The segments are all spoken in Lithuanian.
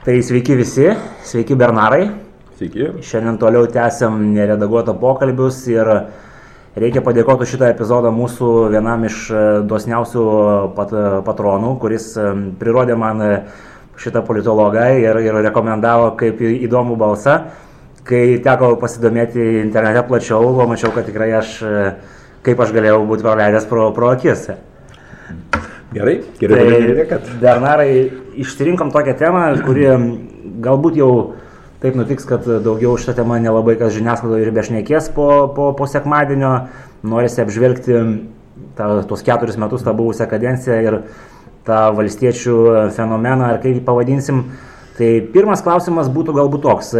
Tai sveiki visi, sveiki Bernarai. Sveiki. Šiandien toliau tęsiam neredaguotą pokalbius ir reikia padėkoti šitą epizodą mūsų vienam iš e, dosniausių pat, patronų, kuris e, prirodė man e, šitą politologą ir, ir rekomendavo kaip įdomų balsą. Kai teko pasidomėti internete plačiau, pamačiau, kad tikrai aš, kaip aš galėjau būti praleidęs pro, pro akis. Gerai, gerai. Tai, kad... Bernarai, išsirinkom tokią temą, kuri galbūt jau taip nutiks, kad daugiau šitą temą nelabai kas žiniasklaidoje ir bešnekės po, po, po sekmadienio. Norisi apžvelgti tą, tuos keturis metus tą buvusią kadenciją ir tą valstiečių fenomeną, ar kaip jį pavadinsim. Tai pirmas klausimas būtų galbūt toks.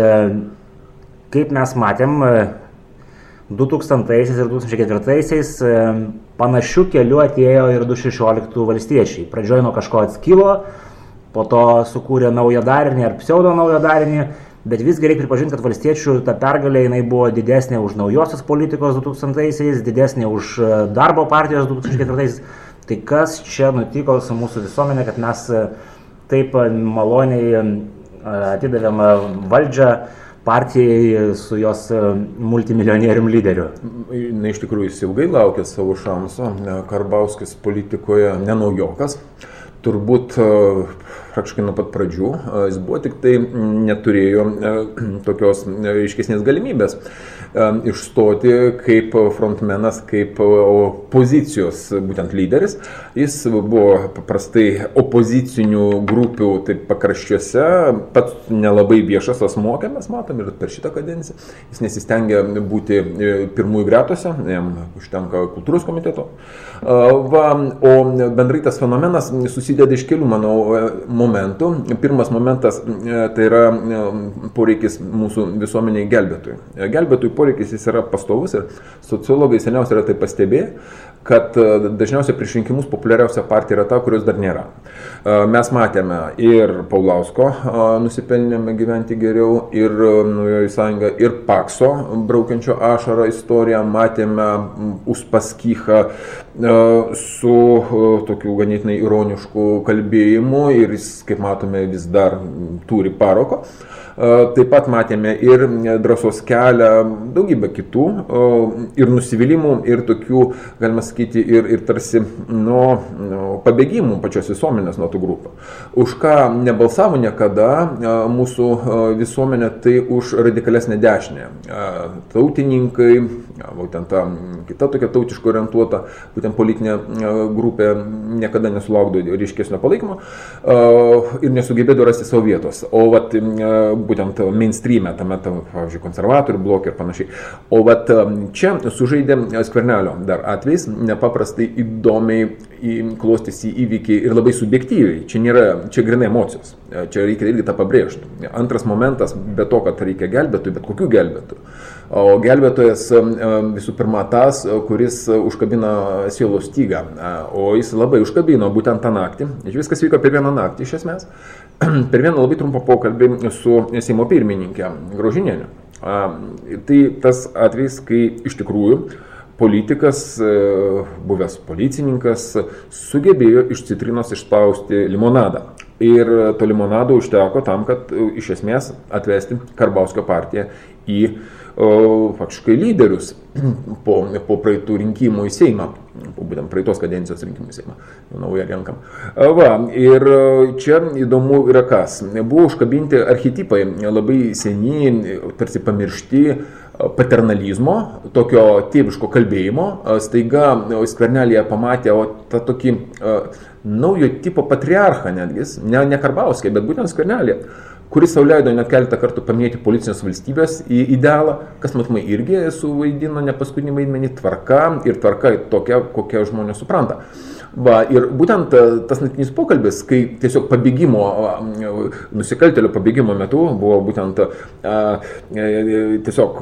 Kaip mes matėm, 2000 ir 2004 panašių kelių atėjo ir 2016 valstiečiai. Pradžioje nuo kažko atskilo, po to sukūrė naują darinį ar pseudo naują darinį, bet visgi reikia pripažinti, kad valstiečių ta pergalė jinai buvo didesnė už naujosios politikos 2000-aisiais, didesnė už e, darbo partijos 2004-aisiais. Tai kas čia nutiko su mūsų visuomenė, kad mes e, taip maloniai e, atidavėm valdžią partijai su jos e, multimilijonierium lyderiu. Na, iš tikrųjų, jis ilgai laukė savo šanso. Karbauskis politikoje nenaujokas. Turbūt e, praktiškai nuo pat pradžių e, jis buvo tik tai neturėjo tokios aiškesnės galimybės išstoti kaip frontmenas, kaip opozicijos būtent lyderis. Jis buvo paprastai opozicinių grupių taip pakraščiuose, pats nelabai viešas asmo, ką mes matom ir per šitą kadenciją. Jis nesistengia būti e, pirmųjų gretose, jam užtenka kultūros komiteto. Va, o bendrai tas fenomenas susideda iš kelių, manau, e, momentų. Pirmas momentas e, tai yra poreikis mūsų visuomeniai gelbėtojų. Gelbėtojų poreikis jis yra pastovus ir sociologai seniausiai yra tai pastebėję, kad e, dažniausiai prieš rinkimus populiariausia partija yra ta, kurios dar nėra. E, mes matėme ir Paulausko e, nusipelnėme gyventi geriau, ir Naujoji sąjunga, ir Pakso braukiančio ašarą istoriją, matėme Uspaskichą su tokiu ganėtinai ironišku kalbėjimu ir jis, kaip matome, vis dar turi paroko. Taip pat matėme ir drąsos kelią, daugybę kitų, ir nusivylimų, ir tokių, galima sakyti, ir, ir tarsi nu, nu, pabėgimų pačios visuomenės nuo tų grupių. Už ką nebalsavo niekada mūsų visuomenė, tai už radikalesnę dešinę. Tautininkai, būtent ta kita tokia tautiškai orientuota, būtent politinė grupė niekada nesulaukdavo ryškesnio palaikymo ir nesugebėdavo rasti savo vietos. O vat, būtent mainstream'e, tame, tam, pavyzdžiui, konservatorių blokė ir panašiai. O vat čia sužaidė skvernelio dar atvejs, nepaprastai įdomiai klostėsi įvykiai ir labai subjektyviai. Čia nėra, čia grinai emocijos. Čia reikia irgi tą pabrėžti. Antras momentas, be to, kad reikia gelbėtojų, bet kokių gelbėtojų. O gelbėtojas visų pirma tas, kuris užkabina sielos stygą. O jis labai užkabino būtent tą naktį. Viskas vyko per vieną naktį iš esmės. Per vieną labai trumpą pokalbį su Seimo pirmininkė Grožinėnė. Tai tas atvejs, kai iš tikrųjų politikas, e, buvęs policininkas, sugebėjo iš citrinos išspausti limonadą. Ir to limonado užteko tam, kad e, iš esmės atvesti Karbauskio partiją į faktiškai lyderius po, po praeitų rinkimų į Seimą, po būtent praeitos kadencijos rinkimų į Seimą, naują renkam. Va, ir čia įdomu yra kas. Buvo užkabinti archetipai labai seniai, tarsi pamiršti paternalizmo, tokio tėviško kalbėjimo, staiga skvernelėje pamatė o tą tokį naujo tipo patriarchą netgi, ne, ne Karbauskė, bet būtent skvernelė kuris sau leido net keletą kartų paminėti policinės valstybės idealą, kas matomai irgi suvaidino ne paskutinį vaidmenį tvarka ir tvarka tokia, kokią žmonės supranta. Va, ir būtent e, tas naktinis pokalbis, kai tiesiog pabėgimo, nusikaltelio pabėgimo metu buvo būtent a, a, e, tiesiog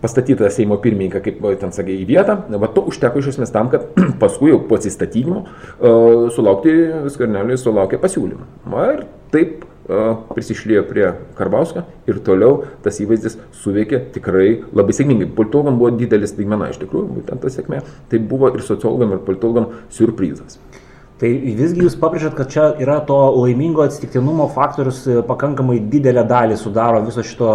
pastatyta Seimo pirmininką, kaip ten sakė, į vietą, va, to užteko iš esmės tam, kad paskui jau po atsistatydimo sulaukti, skverneliui sulaukė pasiūlymą. Va, ir taip prisišlėjo prie Karbauskio ir toliau tas įvaizdis suveikė tikrai labai sėkmingai. Politologam buvo didelis staigmena iš tikrųjų, būtent ta sėkmė. Tai buvo ir sociologam, ir politologam surprizas. Tai visgi jūs pabrėžat, kad čia yra to laimingo atsitiktinumo faktorius e, pakankamai didelę dalį sudaro viso šito,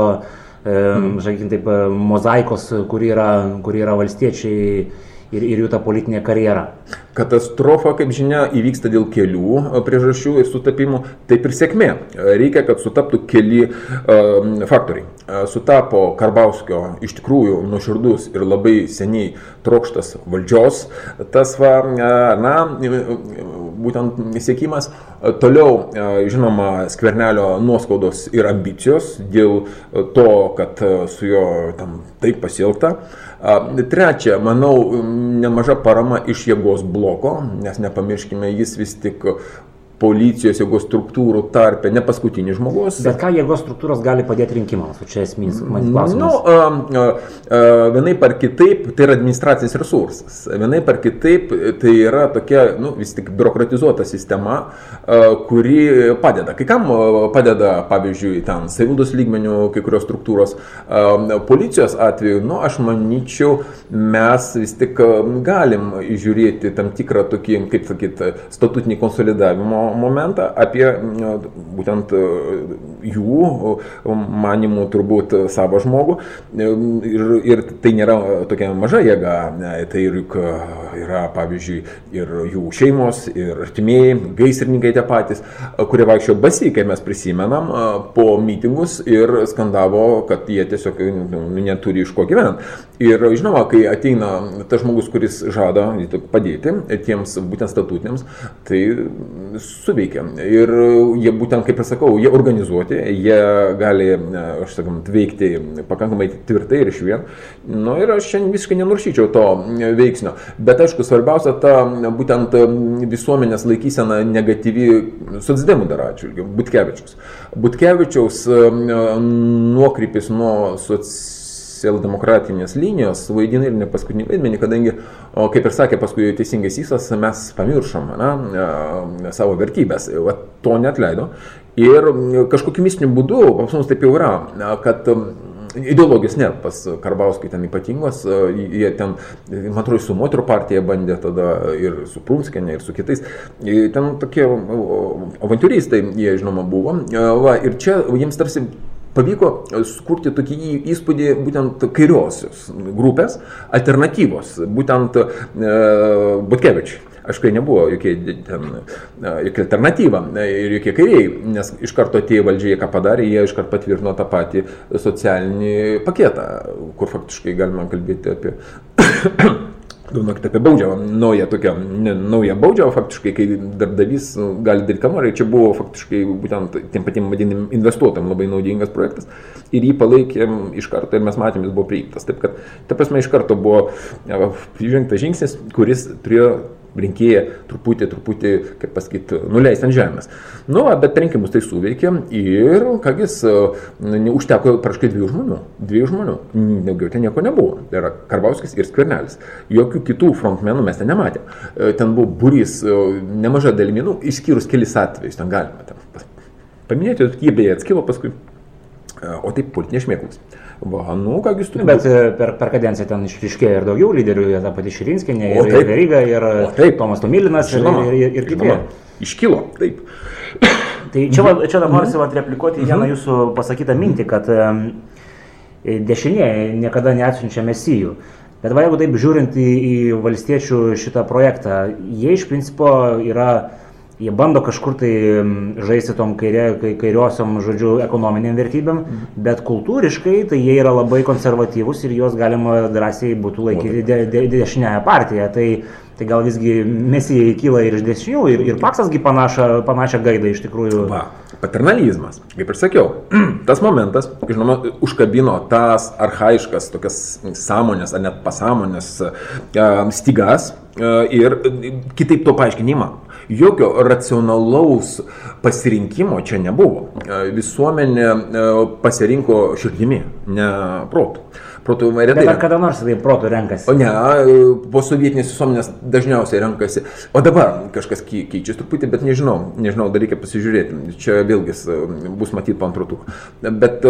e, mm. sakykime taip, e, mozaikos, kuri yra, kuri yra valstiečiai ir, ir jų ta politinė karjera. Katastrofa, kaip žinia, įvyksta dėl kelių e, priežasčių ir sutapimų, taip ir sėkmė. E, reikia, kad sutaptų keli um, faktoriai. Sutapo Karbauskio iš tikrųjų nuoširdus ir labai seniai trokštas valdžios, tas va, na, būtent siekimas. Toliau, žinoma, skvernelio nuoskaudos ir ambicijos dėl to, kad su juo tam taip pasielgta. Trečia, manau, nemaža parama iš jėgos bloko, nes nepamirškime, jis vis tik policijos jėgos struktūrų tarpe, ne paskutinis žmogus. Bet ką jėgos struktūros gali padėti rinkimams? Čia esminis man klausimas. Nu, a, a, a, vienaip ar kitaip, tai yra administracinis resursas. Vienaip ar kitaip, tai yra tokia, nu, vis tik biurokratizuota sistema, kuri padeda. Kai kam padeda, pavyzdžiui, ten savivaldos lygmenių kai kurios struktūros. Policijos atveju, nu, aš manyčiau, mes vis tik galim žiūrėti tam tikrą tokį, kaip sakyti, statutinį konsolidavimo momentą, apie būtent e, jų manimų turbūt savo žmogų. Ir, ir tai nėra tokia maža jėga, tai juk yra pavyzdžiui ir jų šeimos, ir artimieji, gaisrininkai tie patys, kurie vaikščio basi, kai mes prisimenam, po mitingus ir skandavo, kad jie tiesiog nu, neturi iš ko gyventi. Ir žinoma, kai ateina tas žmogus, kuris žada padėti tiems būtent statutiniams, tai suveikia. Ir jie būtent, kaip ir sakau, jie organizuoti, jie gali, aš sakom, veikti pakankamai tvirtai ir iš vien. Na nu, ir aš šiandien visiškai nenuršyčiau to veiksnio. Bet aišku, svarbiausia ta būtent visuomenės laikysena negatyvi socdemų dar atžvilgiu, Butkevičiaus. Butkevičiaus nuokrypis nuo socialinės socialdemokratinės linijos vaidina ir ne paskutinį vaidmenį, kadangi, o, kaip ir sakė paskui teisingai Sysas, mes pamiršom na, savo vertybės, va, to net leido. Ir kažkokiu mistiniu būdu, pas mus taip jau yra, kad ideologijos nėra pas Karbauskį ten ypatingos, jie ten, man atrodo, su moterų partija bandė tada ir su Prunskienė, ir su kitais. Ten tokie avantūristai, jie žinoma buvo. Va, ir čia jiems tarsi pavyko e, sukurti tokį įspūdį būtent kairiosios grupės, alternatyvos, būtent e, Butkevičiui. Aišku, nebuvo jokie, ten, e, jokia alternatyva e, ir jokie kairiai, nes iš karto atėjo valdžiai, ką padarė, jie iš karto patvirtino tą patį socialinį paketą, kur faktiškai galima kalbėti apie Galvokit apie baudžiavą, naują tokią, ne, naują baudžiavą faktiškai, kai darbdavys nu, gali daryti ką nori, čia buvo faktiškai būtent tiem patiem vadinimim investuotam labai naudingas projektas ir jį palaikėm iš karto ir mes matėm, jis buvo priimtas. Taip kad, ta prasme, iš karto buvo žengtas žingsnis, kuris turėjo rinkėją truputį, truputį, kaip pasakyti, nuleisti ant žemės. Nu, bet rinkimus tai suveikė ir, kągis, užteko praškai dviejų žmonių. Dviejų žmonių. Daugiau ten nieko nebuvo. Tai yra Karbauskis ir Skvernelis. Jokių kitų frontmenų mes ten nematėme. Ten buvo burys nemaža dalimi, nu, išskyrus kelis atvejus, ten galima ten paminėti, jie beje atskilo paskui. O taip politinės šmėklos. Va, nu, ką jūs turite. Bet e, per, per kadenciją ten išriškėjo ir daugiau lyderių, ta pati Širinskinė, ir, ir Veryga, ir taip, Tomas Tomilinas, žinoma, ir, ir, ir kiti. Iškilo, taip. Tai čia, va, čia dabar noriu mhm. replikuoti mhm. vieną jūsų pasakytą mintį, kad um, dešinė niekada neatsiunčia mesijų. Bet va, jeigu taip žiūrint į, į valstiečių šitą projektą, jie iš principo yra jie bando kažkur tai žaisti tom kairė, kairiosiom, žodžiu, ekonominiam vertybėm, mhm. bet kultūriškai tai jie yra labai konservatyvūs ir juos galima drąsiai būtų laikyti de, de, dešinėje partijoje. Tai, tai gal visgi mesijai kyla ir iš dešinių, ir, ir paksasgi panašią, panašią gaidą iš tikrųjų. Va, paternalizmas, kaip ir sakiau, tas momentas, žinoma, užkabino tas arhaiškas, tokias sąmonės ar net pasąmonės stygas ir kitaip to paaiškinimą Jokio racionalaus pasirinkimo čia nebuvo. Visuomenė pasirinko širdimi, ne protu. Protų retai. Bet ar kada nors tai protų renkasi? O ne, po sovietinės visuomenės dažniausiai renkasi. O dabar kažkas keičiasi truputį, bet nežinau, nežinau, dar reikia pasižiūrėti. Čia vėlgi bus matyti po antrotų. Bet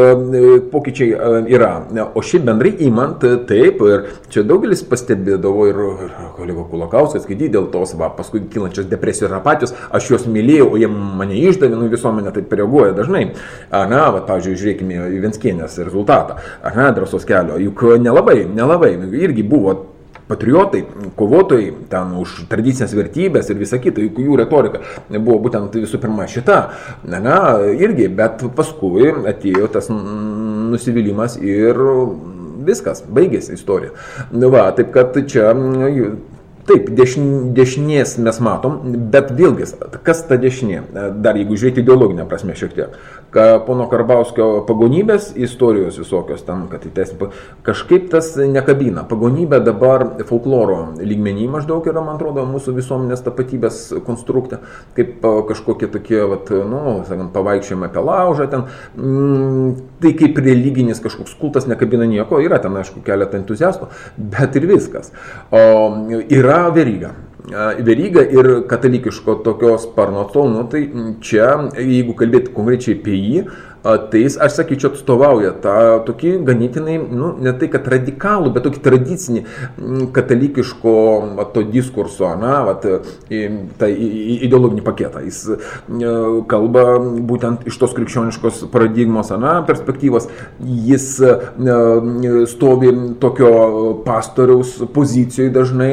pokyčiai yra. O šiaip bendrai įmant, taip, ir čia daugelis pastebėdavo ir, ir kolega Kulakauskas, kai dėl tos, va, paskui kylančios depresijos ir apatijos, aš juos mylėjau, o jie mane išdavė, nu visuomenė taip reaguoja dažnai. Na, va, pavyzdžiui, žiūrėkime į Venskienės rezultatą, ne, drąsos kelio, juk nelabai, nelabai, irgi buvo patriotai, kovotojai ten už tradicinės vertybės ir visa kita, juk jų retorika buvo būtent visų pirma šita, na, na, irgi, bet paskui atėjo tas nusivylimas ir viskas, baigėsi istorija. Nu va, taip kad čia Taip, dešin, dešinės mes matom, bet vėlgi, kas ta dešinė? Dar jeigu žiūrėti ideologinę prasme šiek tiek pono Karbauskio pagonybės istorijos visokios tam, kad įteisinti, kažkaip tas nekabina. Pagonybė dabar folkloro lygmenį maždaug yra, man atrodo, mūsų visuomenės tapatybės konstruktė, kaip kažkokie tokie, vat, nu, sakant, pavaikščiojimai apie laužą ten. Mm, tai kaip religinis kažkoks kultas nekabina nieko, yra ten, aišku, keletą entuziastų, bet ir viskas. O yra veryga. Veryga ir katalikiško tokios sparno atstovų, nu, tai čia, jeigu kalbėti konkrečiai apie jį, tai jis, aš sakyčiau, atstovauja tą tokį ganėtinai, nu, ne tai kad radikalų, bet tokį tradicinį katalikiško va, to diskurso, na, va, tą ideologinį paketą. Jis kalba būtent iš tos krikščioniškos paradigmos, na, perspektyvos. Jis stovi tokio pastoriaus pozicijoje dažnai,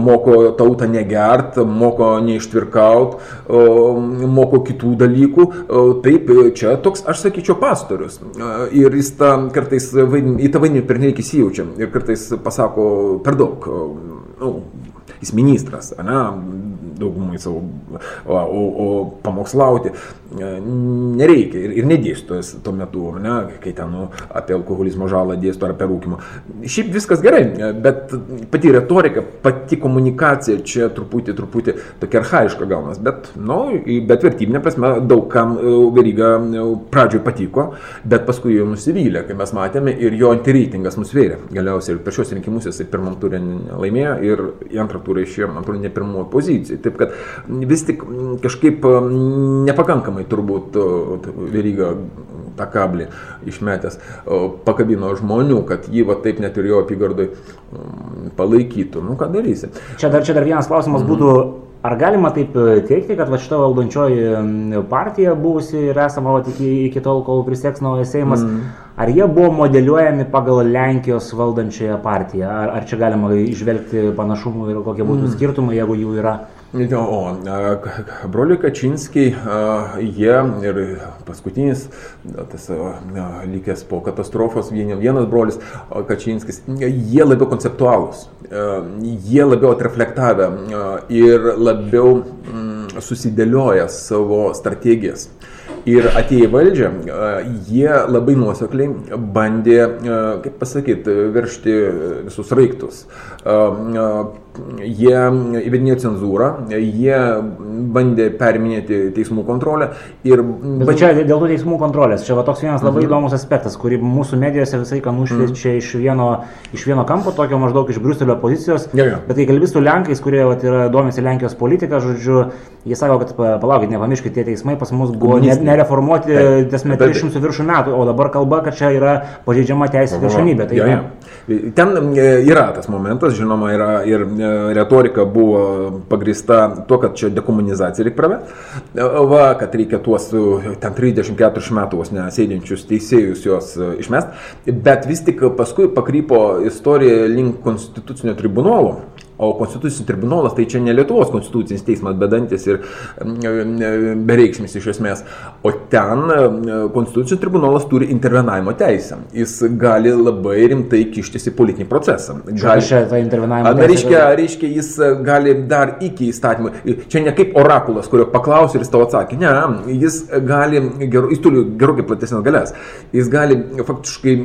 moko tautą negert, moko neištvirkaut, moko kitų dalykų. Taip, čia toks, aš sakyčiau, sakyčiau, pastorius. Ir jis tą kartais vaidin, į tą vaidmenį pernelyg įsijaučia ir kartais pasako per daug. Nu, jis ministras, ne, daugumai savo, o, o, o pamokslauti e, nereikia ir, ir nedėstytojas tuo metu, ne, kai ten nu, apie alkoholizmo žalą dėsto ar apie rūkimą. Šiaip viskas gerai, bet pati retorika, pati komunikacija čia truputį, truputį tokia arhaiška gaunas, bet, nu, bet vertybinė prasme daug kam e, veryga e, pradžioje patiko, bet paskui jau nusivylė, kai mes matėme ir jo antireitingas nusvėrė. Galiausiai ir per šios rinkimus jisai pirmam turė laimėjo ir į antrą turą išėjo, man atrodo, ne pirmoji pozicija. Taip kad vis tik kažkaip nepakankamai turbūt Veryga tą kablį išmetęs pakabino žmonių, kad jį va taip net ir jo apygardai palaikytų. Nu, ką darysi? Čia dar, čia dar vienas klausimas mm. būtų, ar galima taip e, teikti, kad va šita valdančioji partija buvusi ir esama va iki, iki tol, kol priseks naujas Seimas, mm. ar jie buvo modeliuojami pagal Lenkijos valdančiąją partiją? Ar, ar čia galima išvelgti panašumų ir kokie būtų mm. skirtumai, jeigu jų yra? O broliai Kačinskiai, jie ir paskutinis, tas likęs po katastrofos, vienas brolis Kačinskis, jie labiau konceptualūs, jie labiau atreflektavę ir labiau mm, susidėlioja savo strategijas. Ir atėję valdžią, jie labai nuosekliai bandė, kaip pasakyti, veršti visus raiktus jie įvedinėjo cenzūrą, jie bandė periminėti teismų kontrolę ir... Bet čia dėl tų teismų kontrolės, čia va toks vienas labai mhm. įdomus aspektas, kurį mūsų medijose visai ką nušviečia mhm. iš, vieno, iš vieno kampo, tokio maždaug iš Bruselio pozicijos, ja, ja. bet kai kalbės su Lenkais, kurie vat, yra domisi Lenkijos politika, žodžiu, jie sako, kad palaukit, nepamirškit, tie teismai pas mus buvo ne, nereformuoti, tiesme, 300 viršų metų, o dabar kalba, kad čia yra pažeidžiama teisė viršenybė. Tai, ja, ja. Ten e, yra tas momentas, žinoma, yra ir retorika buvo pagrista tuo, kad čia dekomunizacija reikia pravesti, e, va, kad reikia tuos ten 34 metų vos nesėdinčius teisėjus juos išmest, bet vis tik paskui pakrypo istorija link konstitucinio tribunolo O konstitucinis tribunolas tai čia ne Lietuvos konstitucinis teismas bedantis ir bereikšmis iš esmės, o ten konstitucinis tribunolas turi intervenavimo teisę. Jis gali labai rimtai kištis į politinį procesą. Gali, čia tą intervenavimo teisę. Reiškia, reiškia, jis gali dar iki įstatymų. Čia ne kaip orakulas, kurio paklausė ir jis tau atsakė. Ne, jis gali, jis turi gerokai platesnės galės. Jis gali faktiškai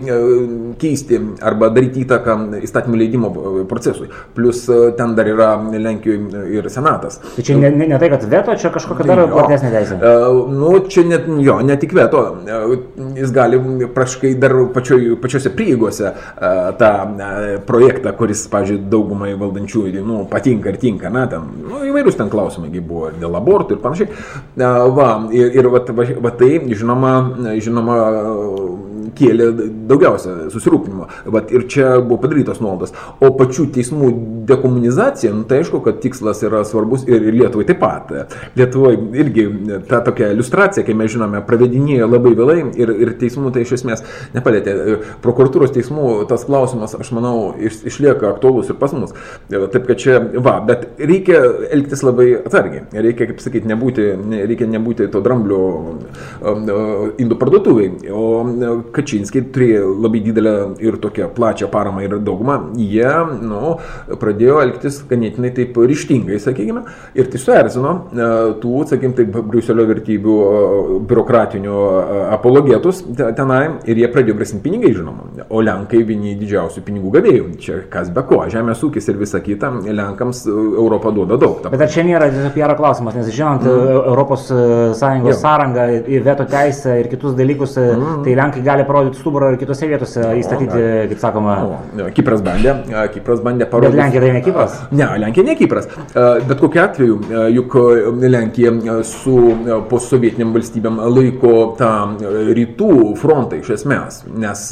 keisti arba daryti įtaką įstatymų leidimo procesui. Plus ten dar yra Lenkijoje ir senatas. Tai čia ne, ne, ne tai, kad veto, čia kažkokia dar platesnė teisė. Nu, čia net, jo, ne tik veto, jis gali praškai dar pačioj, pačiose prieigose tą projektą, kuris, pažiūrėjau, daugumai valdančiųjų, nu, patinka ir tinka, na, ten, nu, įvairūs ten klausimai buvo dėl abortų ir panašiai. Va, ir, ir va, va, va tai, žinoma, žinoma, kėlė daugiausia susirūpinimo. Vat, ir čia buvo padarytos nuolaidos. O pačių teismų dekomunizacija, nu, tai aišku, kad tikslas yra svarbus ir, Lietuvai taip pat. Lietuvoje irgi ta tokia iliustracija, kai mes žinome, pravedinėjo labai vėlai ir, ir teismų tai iš esmės nepalėtė. Prokuratūros teismų tas klausimas, aš manau, iš, išlieka aktuolus ir pas mus. Taip kad čia, va, bet reikia elgtis labai atsargiai. Reikia, kaip sakyti, nebūti, reikia nebūti to dramblio um, indų parduotuviai. O Kačinskiai turėjo labai didelę ir tokią plačią paramą ir daugumą, jie nu, pradėjo elgtis ganėtinai taip ryštingai, sakykime, ir tai suerzino e, tų, sakykime, taip, Briuselio vertybių e, biurokratinių e, apologetus tenai ir jie pradėjo grasinti pinigai, žinoma. O Lenkai vieni didžiausių pinigų gavėjų. Čia kas be ko, žemės ūkis ir visa kita, Lenkams Europą duoda daug. Bet ar čia nėra PR klausimas, nes žinant mm. Europos Sąjungos Jau. sąrangą, veto teisę ir kitus dalykus, mm. tai Lenkai gali parodyti stuburą ir kitose vietose įstatyti, kaip sakoma. O, Kipras bandė, Kipras bandė parodyti. Bet Lenkija tai ne Kipras? Ne, Lenkija ne Kipras. Bet kokiu atveju, juk Lenkija su postsovietiniam valstybėm laiko tą rytų frontą iš esmės. Nes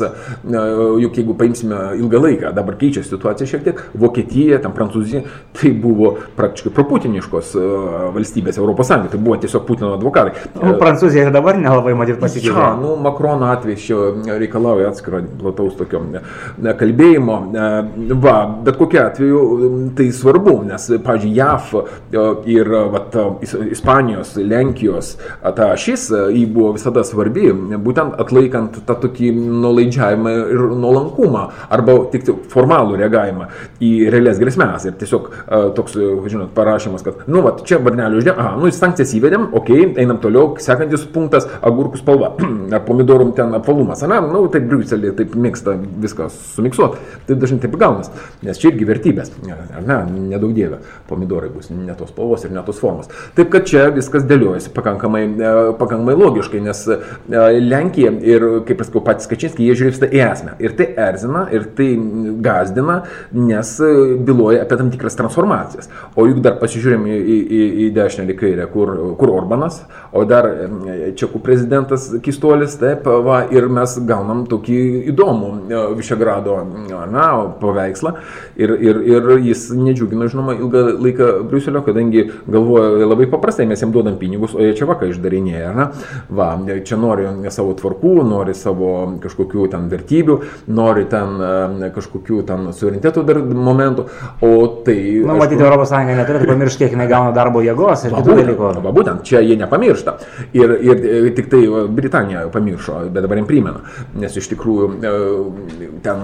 juk jeigu paimsime ilgą laiką, dabar keičia situacija šiek tiek, Vokietija, tam Prancūzija, tai buvo praktiškai proputiniškos valstybės Europos Sąjungoje, tai buvo tiesiog Putino advokatai. O Prancūzija ir dabar nelabai matyt pasikeitė. Ja, nu, Makrono atvejs čia reikalauja atskiro plataus tokio kalbėjimo. Va, bet kokiu atveju tai svarbu, nes, pavyzdžiui, JAF ir vat, Ispanijos, Lenkijos ta šis, jį buvo visada svarbi, būtent atlaikant tą tokį nuolaidžiavimą ir nuolankumą, arba tik formalų reagavimą į realias grėsmės. Ir tiesiog toks, žinot, parašymas, kad, nu, va, čia varnelių uždėm, aha, nu, sankcijas įvedėm, okay, einam toliau, sekantis punktas - agurkų spalva, ar pomidorų ten apvalumas, ne, nu, taip Briuselį taip mėgsta viską sumiksuoti, tai dažnai taip gaunas, nes čia irgi vertybės, ar ne, nedaug dievė, pomidorai bus ne tos spalvos ir ne tos formos. Taip kad čia viskas dėliojasi pakankamai, e, pakankamai logiškai, nes e, Lenkija ir, kaip pasakau, patys Kačinskiai, jie žiūrės į esmę. Ir tai erzina, ir tai gazdina, nes e, byloja apie tam tikras transformacijas. O juk dar pasižiūrėjom į, į, į dešinę ir į kairę, kur, kur Orbanas, o dar Čekų prezidentas Kistolis, taip, va, ir mes gaunam tokį įdomų e, Višegrado na, paveikslą ir, ir, ir jis nedžiugino, žinoma, ilgą laiką Briuselio, kadangi galvoja labai paprastai, mes jam duodam pinigus, o jie čia vaką išdarinėja. Na? Va, čia nori savo tvarkų, nori savo kažkokių ten vertybių, nori ten e, kažkokių ten suvereniteto dar momentų, o tai... Na, nu, matyti, Sąjunga neturėtų pamiršti, kiek jinai gauna darbo jėgos ir kitų dalykų. Va, būtent, čia jie nepamiršta. Ir, ir e, tik tai Britanija pamiršo, bet dabar jiems primena nes iš tikrųjų e, ten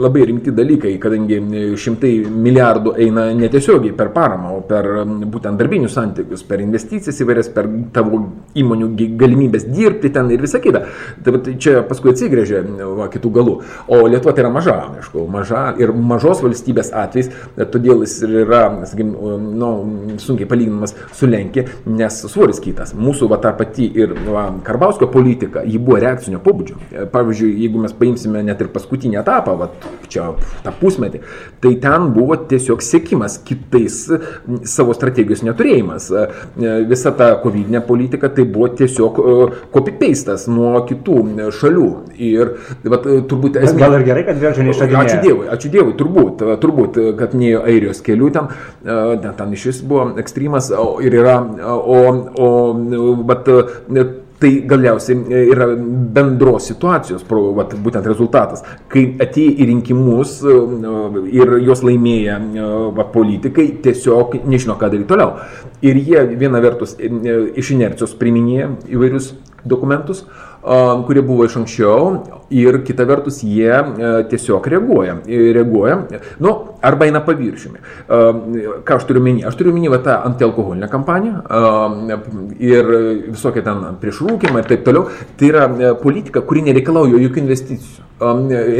labai rimti dalykai, kadangi šimtai milijardų eina netiesiogiai per paramą, o per būtent darbinius santykius, per investicijas įvairias, per tavo įmonių galimybės dirbti ten ir visa kita. Tai čia paskui atsigrėžia va, kitų galų. O Lietuva tai yra maža, aišku, maža ir mažos valstybės atvejs, todėl jis yra, sakykim, nu, sunkiai palyginamas su Lenkija, nes svoris kitas. Mūsų va ta pati ir va, Karbauskio politika, ji buvo reakcinio pobūdžio pavyzdžiui, jeigu mes paimsime net ir paskutinį etapą, va, čia tą pusmetį, tai ten buvo tiesiog sėkimas kitais savo strategijos neturėjimas. Visa ta kovidinė politika tai buvo tiesiog copy-pastas nuo kitų šalių. Ir va, turbūt esmė... Gal ir gerai, kad vėl čia neišradinėjo. Ačiū Dievui, ačiū Dievui, turbūt, turbūt, kad nėjo Airijos kelių ten, ten, ten iš vis buvo ekstremas ir yra, o, o, bet Tai galiausiai e, yra bendros situacijos, vat, būtent rezultatas, kai atėjo į rinkimus e, ir juos laimėję e, vat, politikai tiesiog nežino, ką daryti toliau. Ir jie viena vertus iš inercijos priminėja įvairius dokumentus, kurie buvo iš anksčiau ir kita vertus jie tiesiog reaguoja. reaguoja nu, arba eina paviršiumi. Ką aš turiu minį? Aš turiu minį tą antialkoholinę kampaniją ir visokie ten prieš rūkimą ir taip toliau. Tai yra politika, kuri nereikalauja jokių investicijų.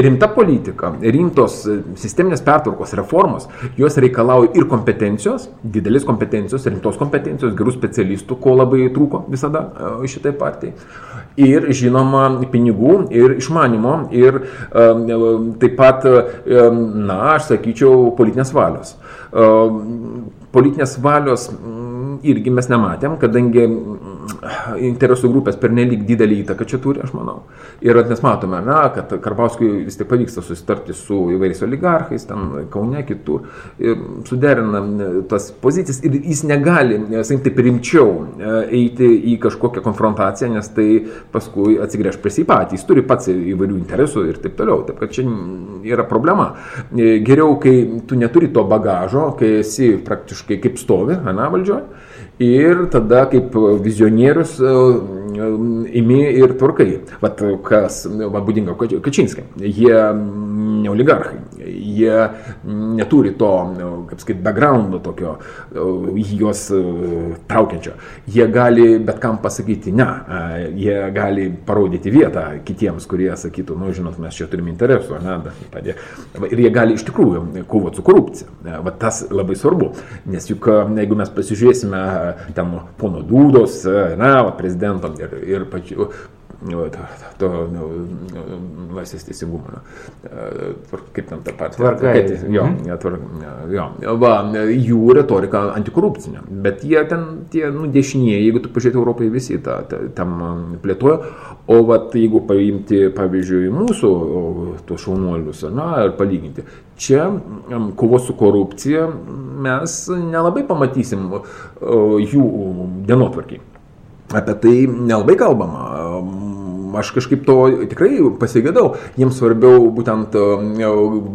rimta politika, rimtos sisteminės pertvarkos, reformos, jos reikalauja ir kompetencijos, didelės kompetencijos, rimtos kompetencijos, gerų specialistų, ko labai trūko visada šitai partijai. Ir žinoma, pinigų ir išmanimo ir taip pat, na, aš sakyčiau, politinės valios. Politinės valios irgi mes nematėm, kadangi interesų grupės per nelik didelį įtaką čia turi, aš manau. Ir mes matome, na, kad Karbauskui vis tik pavyksta susitarti su įvairiais oligarchais, ten Kaune, kitur, suderina tas pozicijas ir jis negali, sakykim, taip rimčiau e, eiti į kažkokią konfrontaciją, nes tai paskui atsigręž prie jį patį, jis turi pats įvairių interesų ir taip toliau. Taip kad čia yra problema. E, geriau, kai tu neturi to bagažo, kai esi praktiškai kaip stovi, na, valdžioje ir tada kaip vizionierius e, imi ir tvarkai. Vat kas va, būdinga Kačinskė. Jie ne oligarchai, jie neturi to, kaip sakyti, backgroundo tokio, juos traukiančio. Jie gali bet kam pasakyti ne, jie gali parodyti vietą kitiems, kurie sakytų, nu žinot, mes čia turime interesų, ne, padė. Ir jie gali iš tikrųjų kovoti su korupcija. Va tas labai svarbu, nes juk jeigu mes pasižiūrėsime ten pono Dūdos, na, prezidento ir, ir pačių to, to nu, laisvės teisingumo, kaip ten ta partija. Tvarka. Jo, mhm. tvarka, jo, va, jų retorika antikorupcinė, bet jie ten, tie, nu, dešinieji, jeigu tu pažiūrėtum Europai, visi tą tam plėtojo, o va, jeigu paimti, pavyzdžiui, mūsų tuos šaunuolius, na, ir palyginti, čia kovos su korupcija mes nelabai pamatysim jų dienotvarkiai. Apie tai nelabai kalbama aš kažkaip to tikrai pasigėdau. Jiems svarbiau būtent e,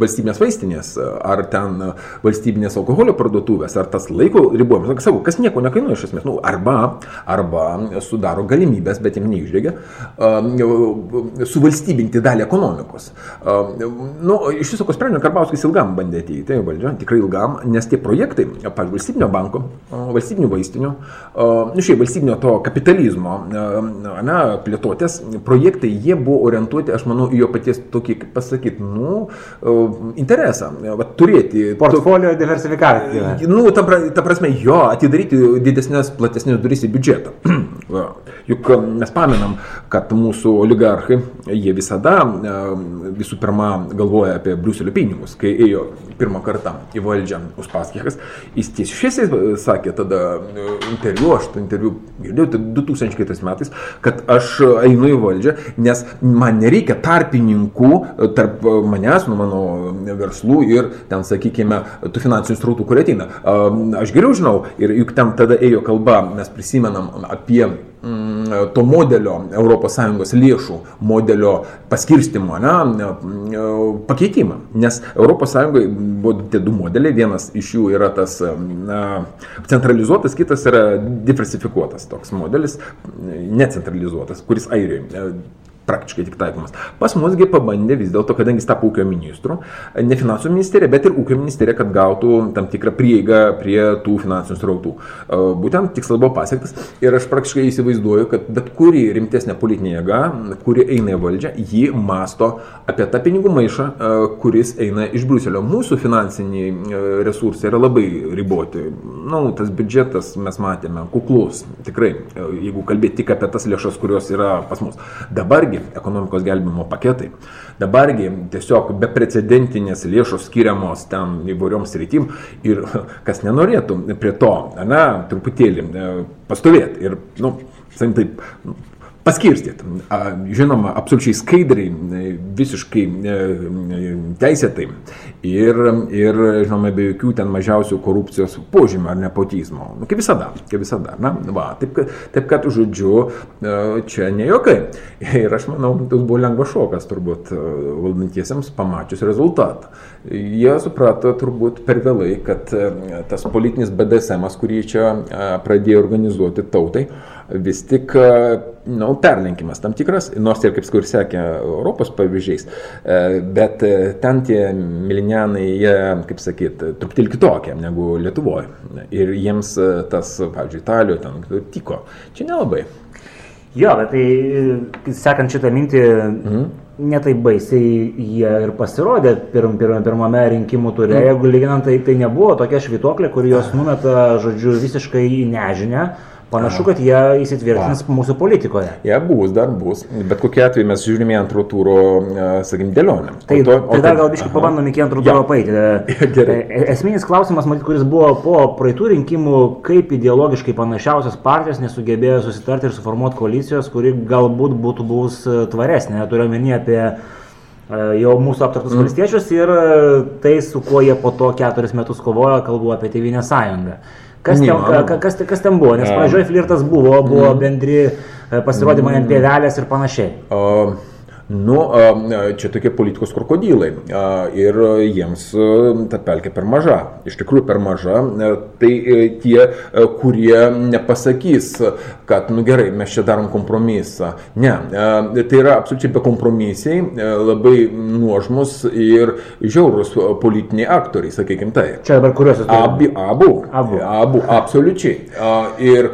valstybinės vaistinės, ar ten valstybinės alkoholio parduotuvės, ar tas laiko ribojimas. Sakau, kas nieko nekainuoja iš esmės. Nu, arba, arba sudaro galimybės, bet jiems neišdėgia, e, suvalstybinti dalį ekonomikos. E, nu, iš viso, ko sprendžia, Karbauskis ilgam bandė ateiti, tai valdžia, tikrai ilgam, nes tie projektai, pavyzdžiui, valstybinio banko, valstybinių vaistinių, nu šiaip valstybinio to kapitalizmo, ne, plėtotės projektai, jie buvo orientuoti, aš manau, į jo paties tokį, kaip pasakyti, nu, e, interesą, va, turėti. Portfolio to, diversifikaciją. Nu, ta, ta prasme, jo, atidaryti didesnės, platesnės duris į biudžetą. Juk e, mes pamenam, kad mūsų oligarchai, jie visada e, visų pirma galvoja apie Briuselio pinigus, kai ėjo pirmą kartą į valdžią Uspaskichas, jis tiesiai šviesiai sakė tada interviu, aš tą interviu girdėjau 2000 tai metais, kad aš einu į valdžią nes man nereikia tarpininkų e, tarp e, manęs, nu, mano verslų ir ten, sakykime, tų finansinių srautų, kurie ateina. Aš geriau žinau ir juk ten tada ėjo kalba, mes prisimenam apie to modelio ES lėšų modelio paskirstimo, ne, pakeitimą. Nes ES buvo tie du modeliai, vienas iš jų yra tas na, centralizuotas, kitas yra diversifikuotas toks modelis, necentralizuotas, kuris Airijoje praktiškai tik taikomas. Pas musgi pabandė vis dėlto, kadangi jis tapo ūkio ministru, ne finansų ministerija, bet ir ūkio ministerija, kad gautų tam tikrą prieigą prie tų finansinių srautų. Būtent tikslas buvo pasiektas ir aš praktiškai įsivaizduoju, kad bet kuri rimtesnė politinė jėga, kuri eina į valdžią, ji masto apie tą pinigų maišą, kuris eina iš Bruselio. Mūsų finansiniai resursai yra labai riboti. Na, nu, tas biudžetas mes matėme, kuklus, tikrai, jeigu kalbėti tik apie tas lėšas, kurios yra pas mus. Dabargi ekonomikos gelbimo paketai, dabargi tiesiog beprecedentinės lėšos skiriamos ten įvairioms rytim ir kas nenorėtų prie to, na, truputėlį e, pastovėti ir, nu, sakykim taip, paskirstyti. Žinoma, absoliučiai skaidriai, visiškai e, teisėtai ir, ir, žinoma, be jokių ten mažiausių korupcijos požymio ar nepotizmo. Nu, kaip visada, kaip visada. Na, va, taip, taip kad, žodžiu, e, čia ne jokai. Ir aš manau, tas buvo lengvas šokas turbūt e, valdantiesiems pamačius rezultatą. Jie suprato turbūt per vėlai, kad tas politinis BDSM, kurį čia pradėjo organizuoti tautai, vis tik nu, perlenkimas tam tikras, nors ir kaip skur sekė Europos pavyzdžiais, e, bet e, ten tie milinianai, jie, kaip sakyt, truputėlį kitokie negu Lietuvoje. Ir jiems e, tas, pavyzdžiui, Italijoje ten tiko. Čia nelabai. Jo, bet tai sekant šitą mintį, mhm netai baisiai jie ir pasirodė pirm, pirm, pirmame rinkimų turė. Mm. Jeigu lyginant, tai, tai nebuvo tokia švitoklė, kuri juos numeta, žodžiu, visiškai į nežinę. Panašu, kad jie įsitvirtins A. mūsų politikoje. Jie bus, dar bus. Bet kokiu atveju mes žiūrime į antrų turų, sakykim, dėlionę. Tai, to, tai dar gal biškai pabandom iki antrų turų paeiti. E, esminis klausimas, matyt, kuris buvo po praeitų rinkimų, kaip ideologiškai panašiausios partijos nesugebėjo susitarti ir suformuoti koalicijos, kuri galbūt būtų buvus e, tvaresnė. Turiu omeny apie e, jau mūsų aptartus mm. valstiečius ir tai, su kuo jie po to keturis metus kovojo, kalbu apie Tevinę sąjungą. Kas ten, ka, kas, kas ten buvo? Nes pradžioje flirtas buvo, buvo mm. bendri e, pasirodymai ant pievelės ir panašiai. Uh. Nu, čia tokie politikos krokodilai ir jiems ta pelkė per maža, iš tikrųjų per maža. Tai e, tie, kurie nepasakys, kad, nu gerai, mes čia darom kompromisą. Ne, tai yra absoliučiai bekompromisiai, labai nuožmus ir žiaurus politiniai aktoriai, sakykime tai. Čia dabar kuriuos jūs Abi, abu. Abu. Abu, absoliučiai. Ir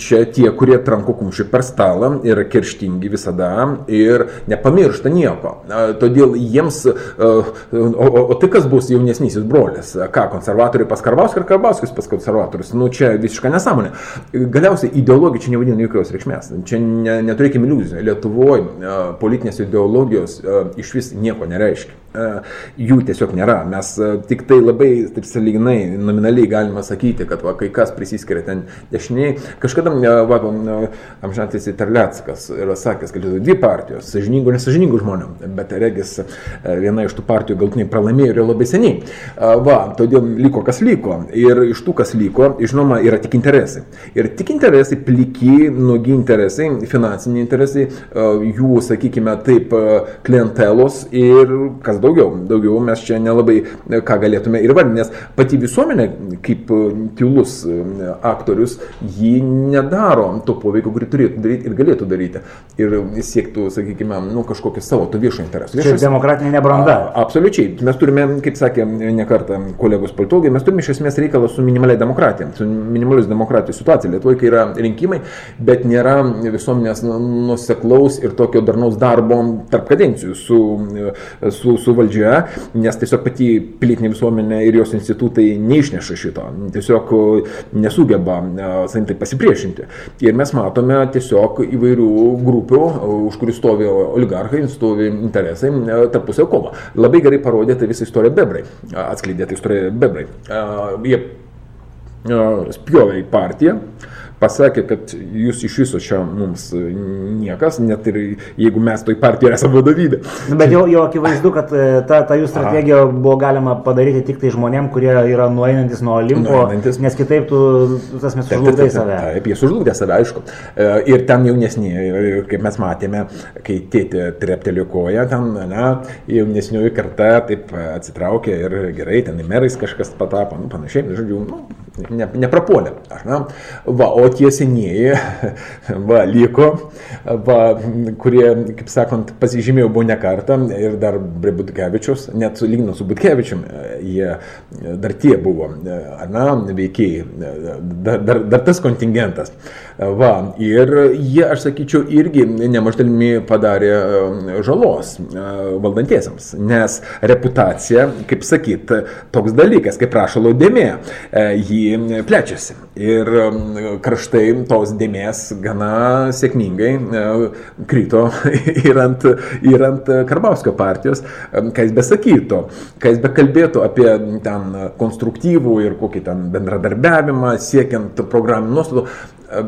čia tie, kurie tranko kumščių per stalą, yra kerštingi visada ir nepamiršti nepamiršta nieko. Todėl jiems, o, o, o tai kas bus jaunesnysis brolis? Ką, konservatoriai pas Karbauskį ir Karbauskis pas konservatorius? Nu, čia visiška nesąmonė. Galiausiai ideologija čia nevadina jokios reikšmės. Čia ne, neturėkime iliuzijų. Lietuvoje politinės ideologijos iš vis nieko nereiškia. Jų tiesiog nėra. Mes tik tai labai, taip saliginai, nominaliai galime sakyti, kad va, kai kas prisiskiria ten dešiniai. Kažkada, va, amžantis Terleckas yra sakęs, kad dvi partijos, sažiningų ir nesažiningų žmonių, bet regis e, viena iš tų partijų galtiniai pralaimėjo ir jau labai seniai. E, va, todėl liko kas liko. Ir iš tų, kas liko, žinoma, yra tik interesai. Ir tik interesai, pliki, nugi interesai, finansiniai interesai, e, jų, sakykime, taip, klientelos ir kas daugiau. Daugiau mes čia nelabai ką galėtume ir vardinti, nes pati visuomenė, kaip tylus aktorius, ji nedaro to poveikio, kurį turėtų daryti ir galėtų daryti. Ir siektų, sakykime, nu, kažkokį savo to viešo interesą. Viešas, Čia demokratinė nebranda. A, absoliučiai. Mes turime, kaip sakė ne kartą kolegos politologai, mes turime iš esmės reikalą su minimaliai demokratija, su minimalius demokratijos situacija. Lietuvoje, kai yra rinkimai, bet nėra visuomenės nuseklaus ir tokio darnaus darbo tarp kadencijų su, su, su valdžia, nes tiesiog pati pilietinė visuomenė ir jos institutai neišneša šito, tiesiog nesugeba sakytai, pasipriešinti. Ir mes matome tiesiog įvairių grupių, už kurių stovi oligarchai stovi interesai e, tarpusio kova. Labai gerai parodė tai visą istoriją bebrai, atskleidė tai istoriją bebrai. Jie spjovė į partiją, pasakė, kad jūs iš viso čia mums niekas, net ir jeigu mes toj partijoje esame vadovybė. Nu, bet jau, jau akivaizdu, kad e, ta, ta jų strategija Aha. buvo galima padaryti tik tai žmonėm, kurie yra nueinantis nuo Olimpo, nueinantis. nes kitaip tu tas mes sužlugdai save. Taip, jie sužlugdė save, aišku. E, ir ten jaunesni, kaip mes matėme, kai tėtė treptelio koją, ten, na, jaunesnioji karta taip atsitraukė ir gerai, ten merais kažkas patapo, nu, panašiai, žodžiu, nu, ne, neprapuolė. Ar, na? Va, o tie senieji, va, liko, va, kurie, kaip sakant, pasižymėjo buvo ne kartą ir dar prie Butkevičius, net lyginant su Butkevičium, jie dar tie buvo, na, veikėjai, dar, dar, dar tas kontingentas. Va, ir jie, aš sakyčiau, irgi nemaždalimi padarė žalos valdantiesiams, nes reputacija, kaip sakyt, toks dalykas, kaip rašalo dėmė, jį plečiasi. Ir kraštai tos dėmės gana sėkmingai krito ir ant, ir ant Karbauskio partijos, ką jis besakytų, ką jis bekalbėtų apie ten konstruktyvų ir kokį ten bendradarbiavimą, siekiant programinių nuostatų,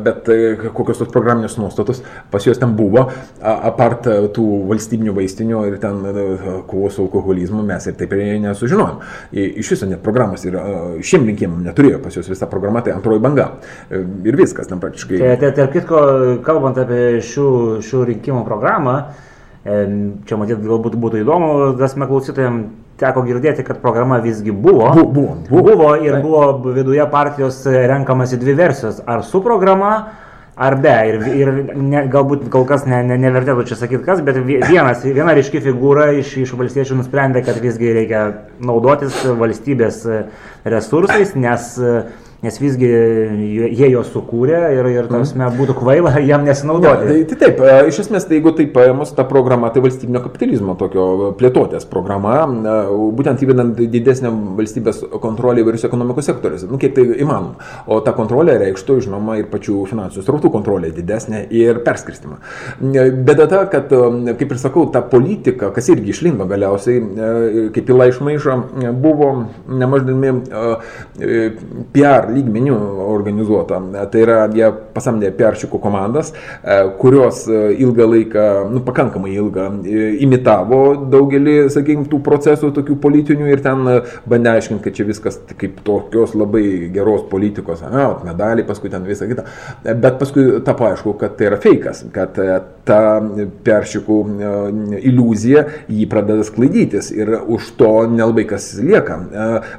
bet e, kokios tos programinės nuostatos pas juos ten buvo, apart e, tų valstybinių vaistinių ir ten e, kovos su alkoholizmu mes ir taip ir nesužinojom. Iš viso net programos ir šiem rinkimam neturėjo pas juos visa programa, tai antroji banga. Ir viskas ten praktiškai. Tai, tai tarp kitko, kalbant apie šių, šių rinkimų programą, čia matyt galbūt būtų įdomu, dasme klausytojams teko girdėti, kad programa visgi buvo. Bu, buvo, buvo. Buvo ir buvo viduje partijos renkamasi dvi versijos. Ar su programa, ar be. Ir, ir ne, galbūt kol kas ne, ne, nevertėtų čia sakyti kas, bet vienas, viena ryški figūra iš, iš valstiečių nusprendė, kad visgi reikia naudotis valstybės resursais, nes nes visgi jie juos sukūrė ir, ir tasme, būtų kvaila jam nesinaudoti. Ja, tai, tai taip, iš esmės, tai jeigu taip paėmus ta programa, tai valstybinio kapitalizmo tokio plėtotės programa, būtent įvedant didesnę valstybės kontrolę įvairius ekonomikos sektoriuose, nu kiek tai įmanoma. O ta kontrolė reikštų, žinoma, ir pačių finansinių srautų kontrolė didesnė ir perskirstimą. Bėda ta, kad, kaip ir sakau, ta politika, kas irgi išlindo galiausiai, kaip įla išmaišo, buvo nemaždami PR lygmenių organizuota. Tai yra, jie pasamdė peršikų komandas, e, kurios e, ilgą laiką, nu, pakankamai ilgą, e, imitavo daugelį, sakykime, tų procesų tokių politinių ir ten bandė aiškinti, kad čia viskas kaip tokios labai geros politikos, na, medaliai, paskui ten visą kitą. Bet paskui tapo aišku, kad tai yra fejkas, kad ta peršikų iliuzija jį pradeda sklaidytis ir už to nelabai kas lieka.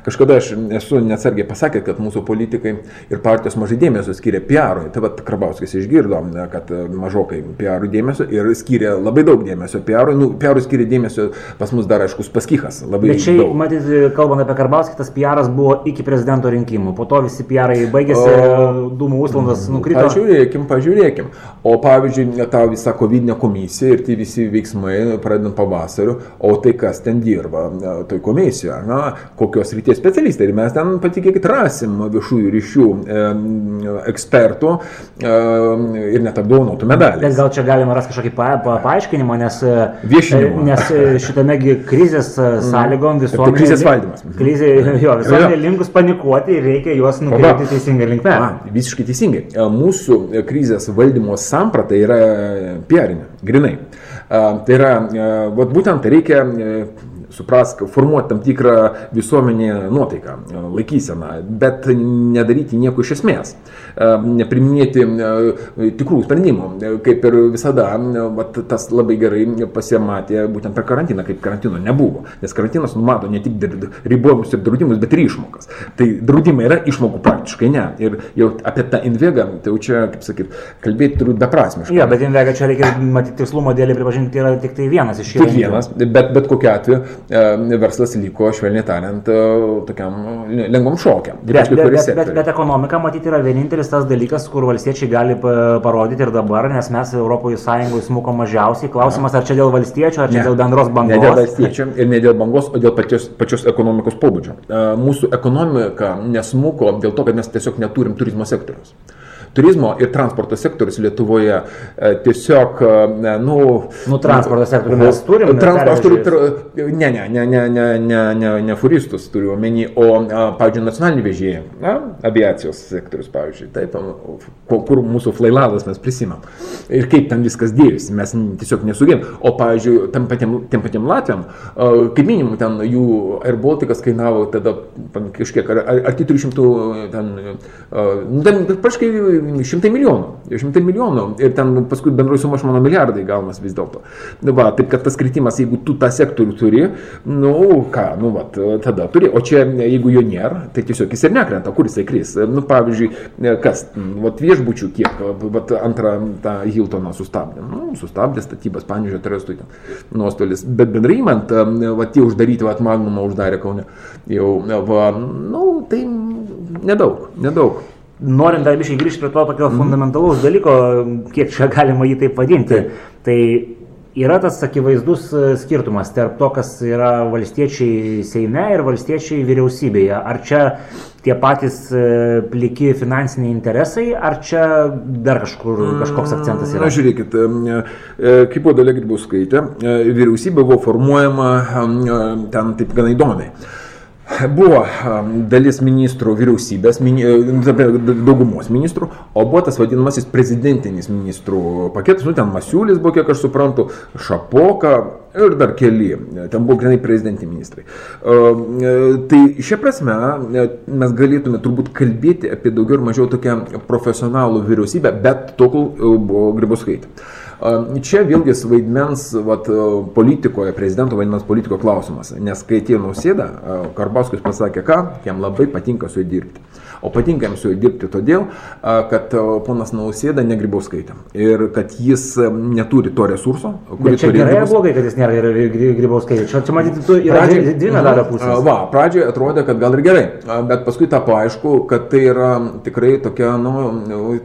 Kažkada aš esu neatsargiai pasakęs, kad mūsų politikai ir partijos mažai dėmesio skiria PR-ui. Tai vad Krabauskis išgirdo, kad mažokai PR-ui dėmesio ir skiria labai daug dėmesio PR-ui. Nu, PR-ui skiria dėmesio pas mus dar aiškus paskikas. Bet čia, daug. matyt, kalbant apie Karbauskį, tas PR-as buvo iki prezidento rinkimų. Po to visi PR-ai baigėsi, o... dūmų užlandas nukrito. Pažiūrėkim, pažiūrėkim. O pavyzdžiui, ta visa COVID komisija ir tie visi veiksmai pradedant pavasariu, o tai kas ten dirba toj komisijoje, na, kokios ryties specialistai. Ir mes ten patikėkit rasim viešųjų ryšių e, ekspertų e, ir net apdovanotų medalį. Bet gal čia galima rasti kažkokį pa, pa, paaiškinimą, nes, e, Viešinimą. nes šitame krizės mm. sąlygom visuomenė... Tai krizės valdymas. Krizė, jo, visuomenė linkus panikuoti ir reikia juos nukreipti teisingą linkmę. Visiškai teisingai. Mūsų krizės valdymo samprata yra piarinė, grinai. Tai yra, vat būtent reikia suprask, formuoti tam tikrą visuomenį nuotaiką, laikyseną, bet nedaryti nieko iš esmės, nepriminėti tikrų sprendimų, kaip ir visada, vat, tas labai gerai pasimatė būtent per karantiną, kaip karantino nebuvo, nes karantinas numato ne tik ribojimus ir draudimus, bet ir išmokas. Tai draudimai yra išmokų praktiškai ne. Ir jau apie tą invegą, tai jau čia, kaip sakyt, kalbėti turbūt beprasmiškai. Ja, bet invegą čia reikia matyti tikslumo dėlį pripažinti, tai yra tik tai vienas iš jų. Tik vienas, bet bet kokiu atveju E, verslas liko, švelniai tariant, e, tokiam lengvam šokiam. Bet, bet, bet, bet, bet ekonomika, matyti, yra vienintelis tas dalykas, kur valstiečiai gali parodyti ir dabar, nes mes Europoje Sąjungoje smuko mažiausiai. Klausimas, ar čia dėl valstiečių, ar čia ne. dėl bendros bangos? Ne dėl valstiečių ir ne dėl bangos, o dėl pačios, pačios ekonomikos pobūdžio. E, mūsų ekonomika nesmuko dėl to, kad mes tiesiog neturim turizmo sektoriaus turizmo ir transporto sektorius Lietuvoje e, tiesiog, e, nu... Nu, transporto sektorių mes turime. Trans, aš turiu, ne, ne, ne, ne, ne, ne, ne, ne furistus turiu omeny, o, pavyzdžiui, nacionalinį vežėją, na, aviacijos sektorius, pavyzdžiui, taip, kur mūsų flailadas mes prisimam. Ir kaip ten viskas dėjosi, mes tiesiog nesugėm. O, pavyzdžiui, tam patiem, tiem patiem Latvijam, kaip minimum, ten jų Air Balticas kainavo tada kažkiek, ar, ar 400, ten, nu, ten, praškai šimtai milijonų. Šimtai milijonų. Ir ten paskui bendroji suma, aš manau, milijardai gaunas vis dėlto. Nu, va, taip kad tas kritimas, jeigu tu tą sektorių turi, nu ką, nu, va, tada turi. O čia, jeigu jo nėra, tai tiesiog jis ir nekrenta, kur jisai kris. Nu, pavyzdžiui, kas, va, viešbučių kiek, va, antrą tą Hiltoną sustabdė. Nu, sustabdė statybas, pavyzdžiui, trastų ten nuostolis. Bet bendrai imant, va, tie uždaryti, va, Magnumą uždarė Kaune. Jau, va, nu, tai nedaug, nedaug norint dar biškai grįžti prie to tokio mm. fundamentalaus dalyko, kiek čia galima jį taip vadinti, tai yra tas akivaizdus e, skirtumas tarp to, kas yra valstiečiai Seime ir valstiečiai vyriausybėje. Ar čia tie patys e, pliki finansiniai interesai, ar čia dar kažkur kažkoks akcentas yra? Na, žiūrėkit, e, kaip buvo Dalė Grybauskaitė, vyriausybė buvo formuojama ten taip gana įdomiai. Buvo dalis ministrų vyriausybės, daugumos ministrų, o buvo tas vadinamasis prezidentinis ministrų paketas, nu ten Masiulis buvo, kiek aš suprantu, Šapoka ir dar keli, ten buvo grinai prezidentiniai ministrai. Tai šia prasme mes galėtume turbūt kalbėti apie daugiau ir mažiau tokią profesionalų vyriausybę, bet tol, kol buvo Grybauskaitė. Čia vėlgi vaidmens vat, politikoje, prezidento vaidmens politiko klausimas, nes kai atėjo nausėda, Karbauskis pasakė, ką, jam labai patinka su juo dirbti. O patinka jam su juo dirbti todėl, kad ponas Nausėda negrybauskaitė. Ir kad jis neturi to resurso, kurį turi. Gerai ar blogai, kad jis nėra grybauskaitė? Čia, čia matyti, tu yra pradžioje, dvi medalio pusės. Va, pradžioje atrodė, kad gal ir gerai, bet paskui tapo aišku, kad tai yra tikrai tokia, nu,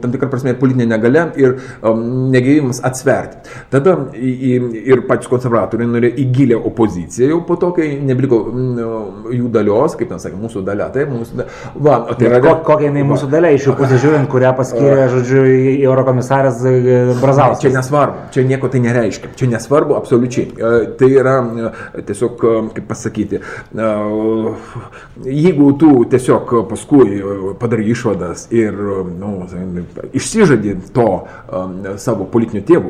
tam tikra prasme, politinė negalė ir um, negėjimas atsverti. Tada ir patys konservatoriai norėjo į gilę opoziciją jau po to, kai nebeliko jų dalios, kaip ten sakė, mūsų dalia, tai mūsų dalia. Va, tai yra ko, kokia jinai mūsų dalia iš jų pusės žiūrint, kurią paskyrė, žodžiu, Eurokomisaras e, Brazauskas. Čia nesvarbu, čia nieko tai nereiškia, čia nesvarbu absoliučiai. E, tai yra e, tiesiog, kaip pasakyti, jeigu tu tiesiog paskui padarai išvadas ir nu, išsižadi to savo politinio tėvo, o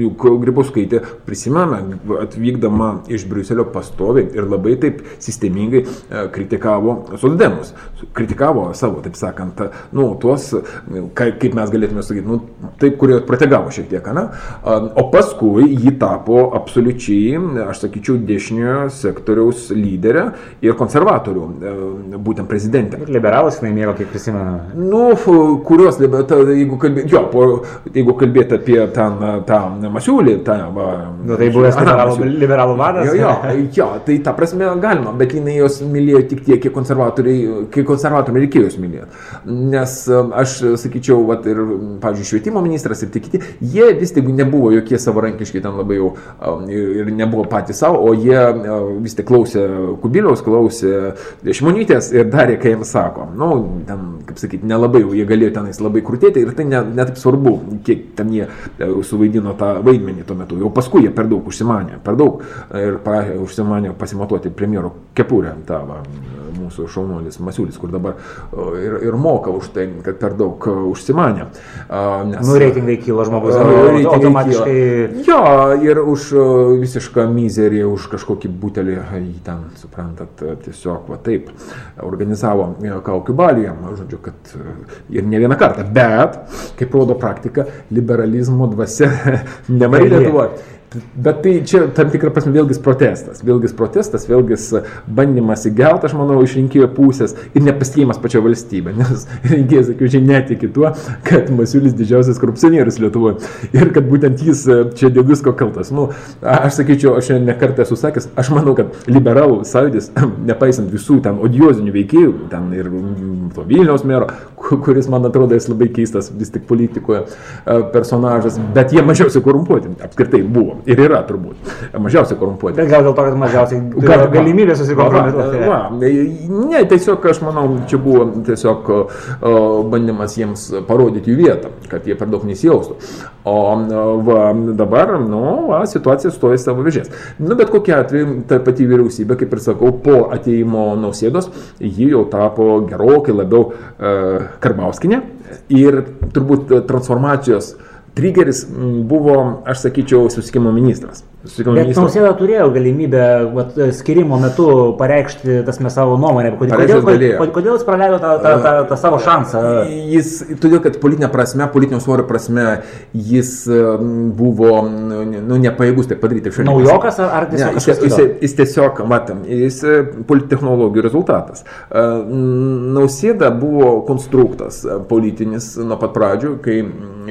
juk Grybauskaitė prisimame, atvykdama iš Briuselio pastoviai ir labai taip sistemingai kritikavo Soddemus, kritikavo savo taip sakant, nu, tuos, kaip mes galėtume sakyti, nu, taip, kurie protegavo šiek tiek, ne? O paskui ji tapo absoliučiai, aš sakyčiau, dešiniojo sektoriaus lyderė ir konservatorių, e, būtent prezidentė. Ir liberalus jinai mėgo, kiek prisimenu. Nu, kurios, jeigu kalbėti, jo, po, jeigu kalbėti apie ten, tą Masiulį, tą... Va, nu, tai buvęs liberalų, liberalų vadas. Jo, jo, jo, tai ta prasme galima, bet jinai jos mylėjo tik tiek, kiek konservatoriai, kai konservatoriai reikėjo jos mylėti. Nes um, aš sakyčiau, vat, ir, pavyzdžiui, švietimo ministras ir kiti, jie vis tik nebuvo jokie savarankiški ten labai jau um, ir nebuvo patys savo, o jie vis tik klausė Kubiliaus, klausė Šimonytės ir darė, kai jiems sako. Nu, ten, kaip sakyti, nelabai jau jie galėjo tenais labai krūtėti ir tai netaip ne svarbu, kiek ten jie uh, suvaidino tą vaidmenį tuo metu. Jau paskui jie per daug užsimanė, per daug ir prašė užsimanė pasimatuoti premjero kepurę. Ta, va, mūsų šaunuolis Masiulis, kur dabar ir, ir moka už tai, kad per daug užsimanė. Nes, nu, reitingai kyla žmogus, automatiškai. Kyla. Jo, ir už visišką mizerį, už kažkokį butelį, jį ten, suprantat, tiesiog va taip organizavo kaukių balijam, žodžiu, kad ir ne vieną kartą, bet, kaip rodo praktika, liberalizmo dvasia nemarė Lietuvoje. Bet tai čia tam tikrą prasme vėlgis protestas. Vėlgis protestas, vėlgis bandymas įgauti, aš manau, iš rinkėjo pusės ir nepasitikėjimas pačia valstybė. Nes rinkėjas, akivaizdžiai, netiki tuo, kad Masiulis didžiausias korupcionierius Lietuvoje. Ir kad būtent jis e, čia dėl visko kaltas. Nu, aš sakyčiau, aš ne kartą esu sakęs, aš manau, kad liberalų sąjūdis, nepaisant visų ten odiozinių veikėjų, ten ir to Vilniaus mero, kuris man atrodo jis labai keistas vis tik politikoje e, personažas, bet jie mažiausiai korumpuoti apskritai buvo ir yra turbūt mažiausiai korumpuoti. Bet gal dėl to, kad mažiausiai gal, galimybė susikompromituoti. Ne, tiesiog aš manau, čia buvo tiesiog bandymas jiems parodyti jų vietą, kad jie per daug nesijaustų. O va, dabar, nu, va, situacija stoja savo vėžės. Nu, bet kokia atveju, ta pati vyriausybė, kaip ir sakau, po ateimo nausėdos, ji jau tapo gerokai labiau uh, Karbauskinė ir turbūt transformacijos trigeris buvo, aš sakyčiau, susikimo ministras. Bet Nausėda turėjo galimybę vat, skirimo metu pareikšti tasme savo nuomonę. Kodėl, kodėl, kodėl jis praleido tą, tą, tą, tą savo šansą? Jis, todėl, kad politinė prasme, politinio svorio prasme, jis buvo nu, nepajėgus tai padaryti. Naujokas ar, ar tiesiog? Ne, jis, jis, jis tiesiog, matom, jis e, polittechnologijų rezultatas. E, Nausėda buvo konstruktas e, politinis nuo pat pradžių, kai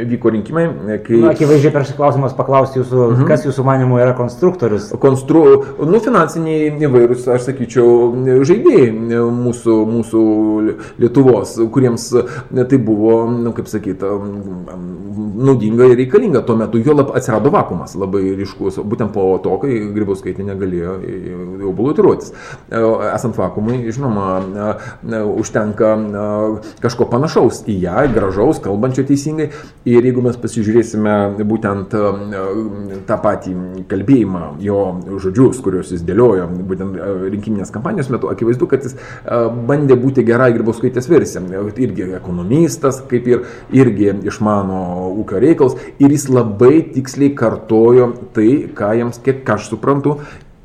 vyko rinkimai. Kai... Na, akivaizdžiai per šį klausimą paklausti jūsų, mhm. kas jūsų manimų yra konstruktorius? Konstru, nu, finansiniai įvairūs, aš sakyčiau, žaidėjai mūsų, mūsų Lietuvos, kuriems tai buvo, nu, kaip sakyti, naudinga ir reikalinga tuo metu. Jo lab atsirado vakumas labai ryškus, būtent po to, kai Grybauskaitė negalėjo jau balotiruotis. Esant vakumui, žinoma, užtenka kažko panašaus į ją, gražaus, kalbančio teisingai. Ir jeigu mes pasižiūrėsime būtent tą patį kalbėjimą, jo žodžius, kuriuos jis dėliojo, būtent e, rinkiminės kampanijos metu, akivaizdu, kad jis e, bandė būti gerai Grybauskaitės versija. Irgi ekonomistas, kaip ir irgi išmano ūkio reikalus ir jis labai tiksliai kartojo tai, ką jiems, kiek aš suprantu,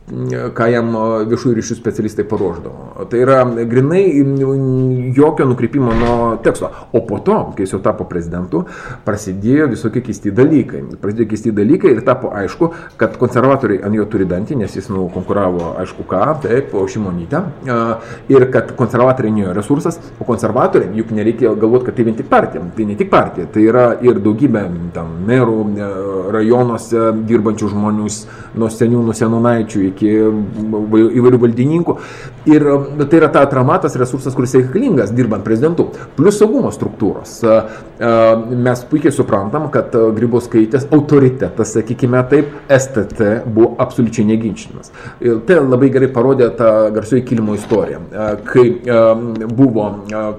ką jam viešųjų ryšių specialistai paruoždavo. Tai yra grinai jokio nukrypimo nuo teksto. O po to, kai jis jau tapo prezidentu, prasidėjo visokie keisti dalykai. Prasidėjo keisti dalykai ir tapo aišku, kad konservatoriai ant jo turi dantį, nes jis nu, konkuravo aišku ką, taip, o šimonytę. Ir kad konservatoriai nėjo resursas, o konservatoriai juk nereikia galvoti, kad tai vien tik partija. Tai ne tik partija, tai yra ir daugybė tam merų e, rajonuose dirbančių žmonių, nuo seniūnų senonaičių iki įvairių valdininkų. Ir e, tai yra ta atramatas resursas, kuris reikalingas dirbant prezidentu. Plus saugumo struktūros. E, e, mes puikiai suprantam, kad Grybauskaitės autoritetas, sakykime taip, STT buvo absoliučiai neginčinamas. Tai labai gerai parodė tą garsioji kilimo istorija, kai buvo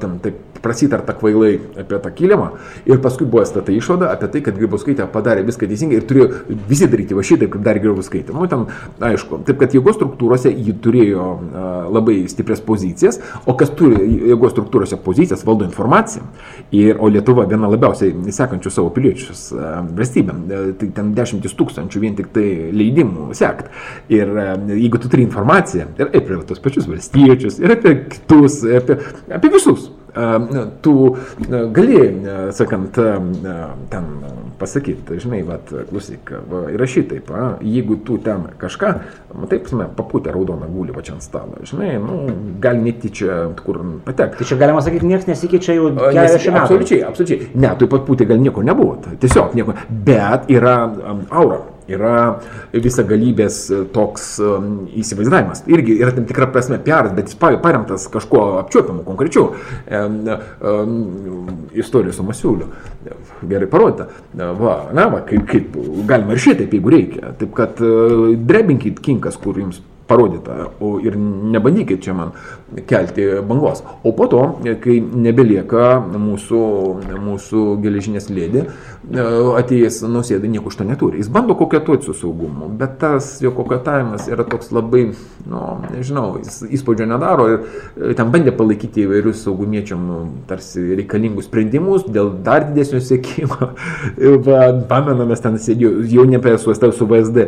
ten taip prasitarta kvailai apie tą kilimą ir paskui buvo stata išvada apie tai, kad Grybauskaitė padarė viską teisingai ir turėjo visi daryti va šitaip, kaip darė Grybauskaitė. Nu, ten, aišku, taip kad jėgos struktūrose ji turėjo a, labai stiprias pozicijas, o kas turi jėgos struktūrose pozicijas, valdo informaciją. Ir, o Lietuva viena labiausiai sekančių savo piliečius valstybė, tai ten dešimtis tūkstančių vien tik tai leidimų sekt. Ir a, jeigu tu turi informaciją ir apie tos pačius valstiečius, ir apie kitus, apie, apie visus tu gali, sakant, ten pasakyti, žinai, vat, klausyk, va, įrašy taip, a, jeigu tu ten kažką, taip, prasme, paputę raudoną gulį va čia ant stalo, žinai, nu, gali netyčia kur patekti. Tai čia galima sakyti, niekas nesikeičia jau keliasdešimt metų. Absoliučiai, absoliučiai. Ne, tu pat putė gal nieko nebuvo, tiesiog nieko, bet yra aura yra visagalybės e, toks um, įsivaizdavimas. Irgi yra tam tikra prasme PR, bet jis paremtas kažkuo apčiuopiamu, konkrečiu. Um, um, istorija su Masiuliu. Gerai parodyta. Va, na, va, kaip, kaip galima ir šitaip, jeigu reikia. Taip kad uh, drebinkit kinkas, kur jums parodyta, o ir nebandykit čia man kelti bangos. O po to, kai nebelieka mūsų, mūsų geležinės lėdė, atėjęs nausėdai nieko iš to neturi. Jis bando koketuoti su saugumu, bet tas jo koketavimas yra toks labai, nu, nežinau, jis įspūdžio nedaro ir e, ten bandė palaikyti įvairius saugumiečiam nu, tarsi reikalingus sprendimus dėl dar didesnio sėkimo. Pamename, ten sėdėjome, jau su STV, su VSD,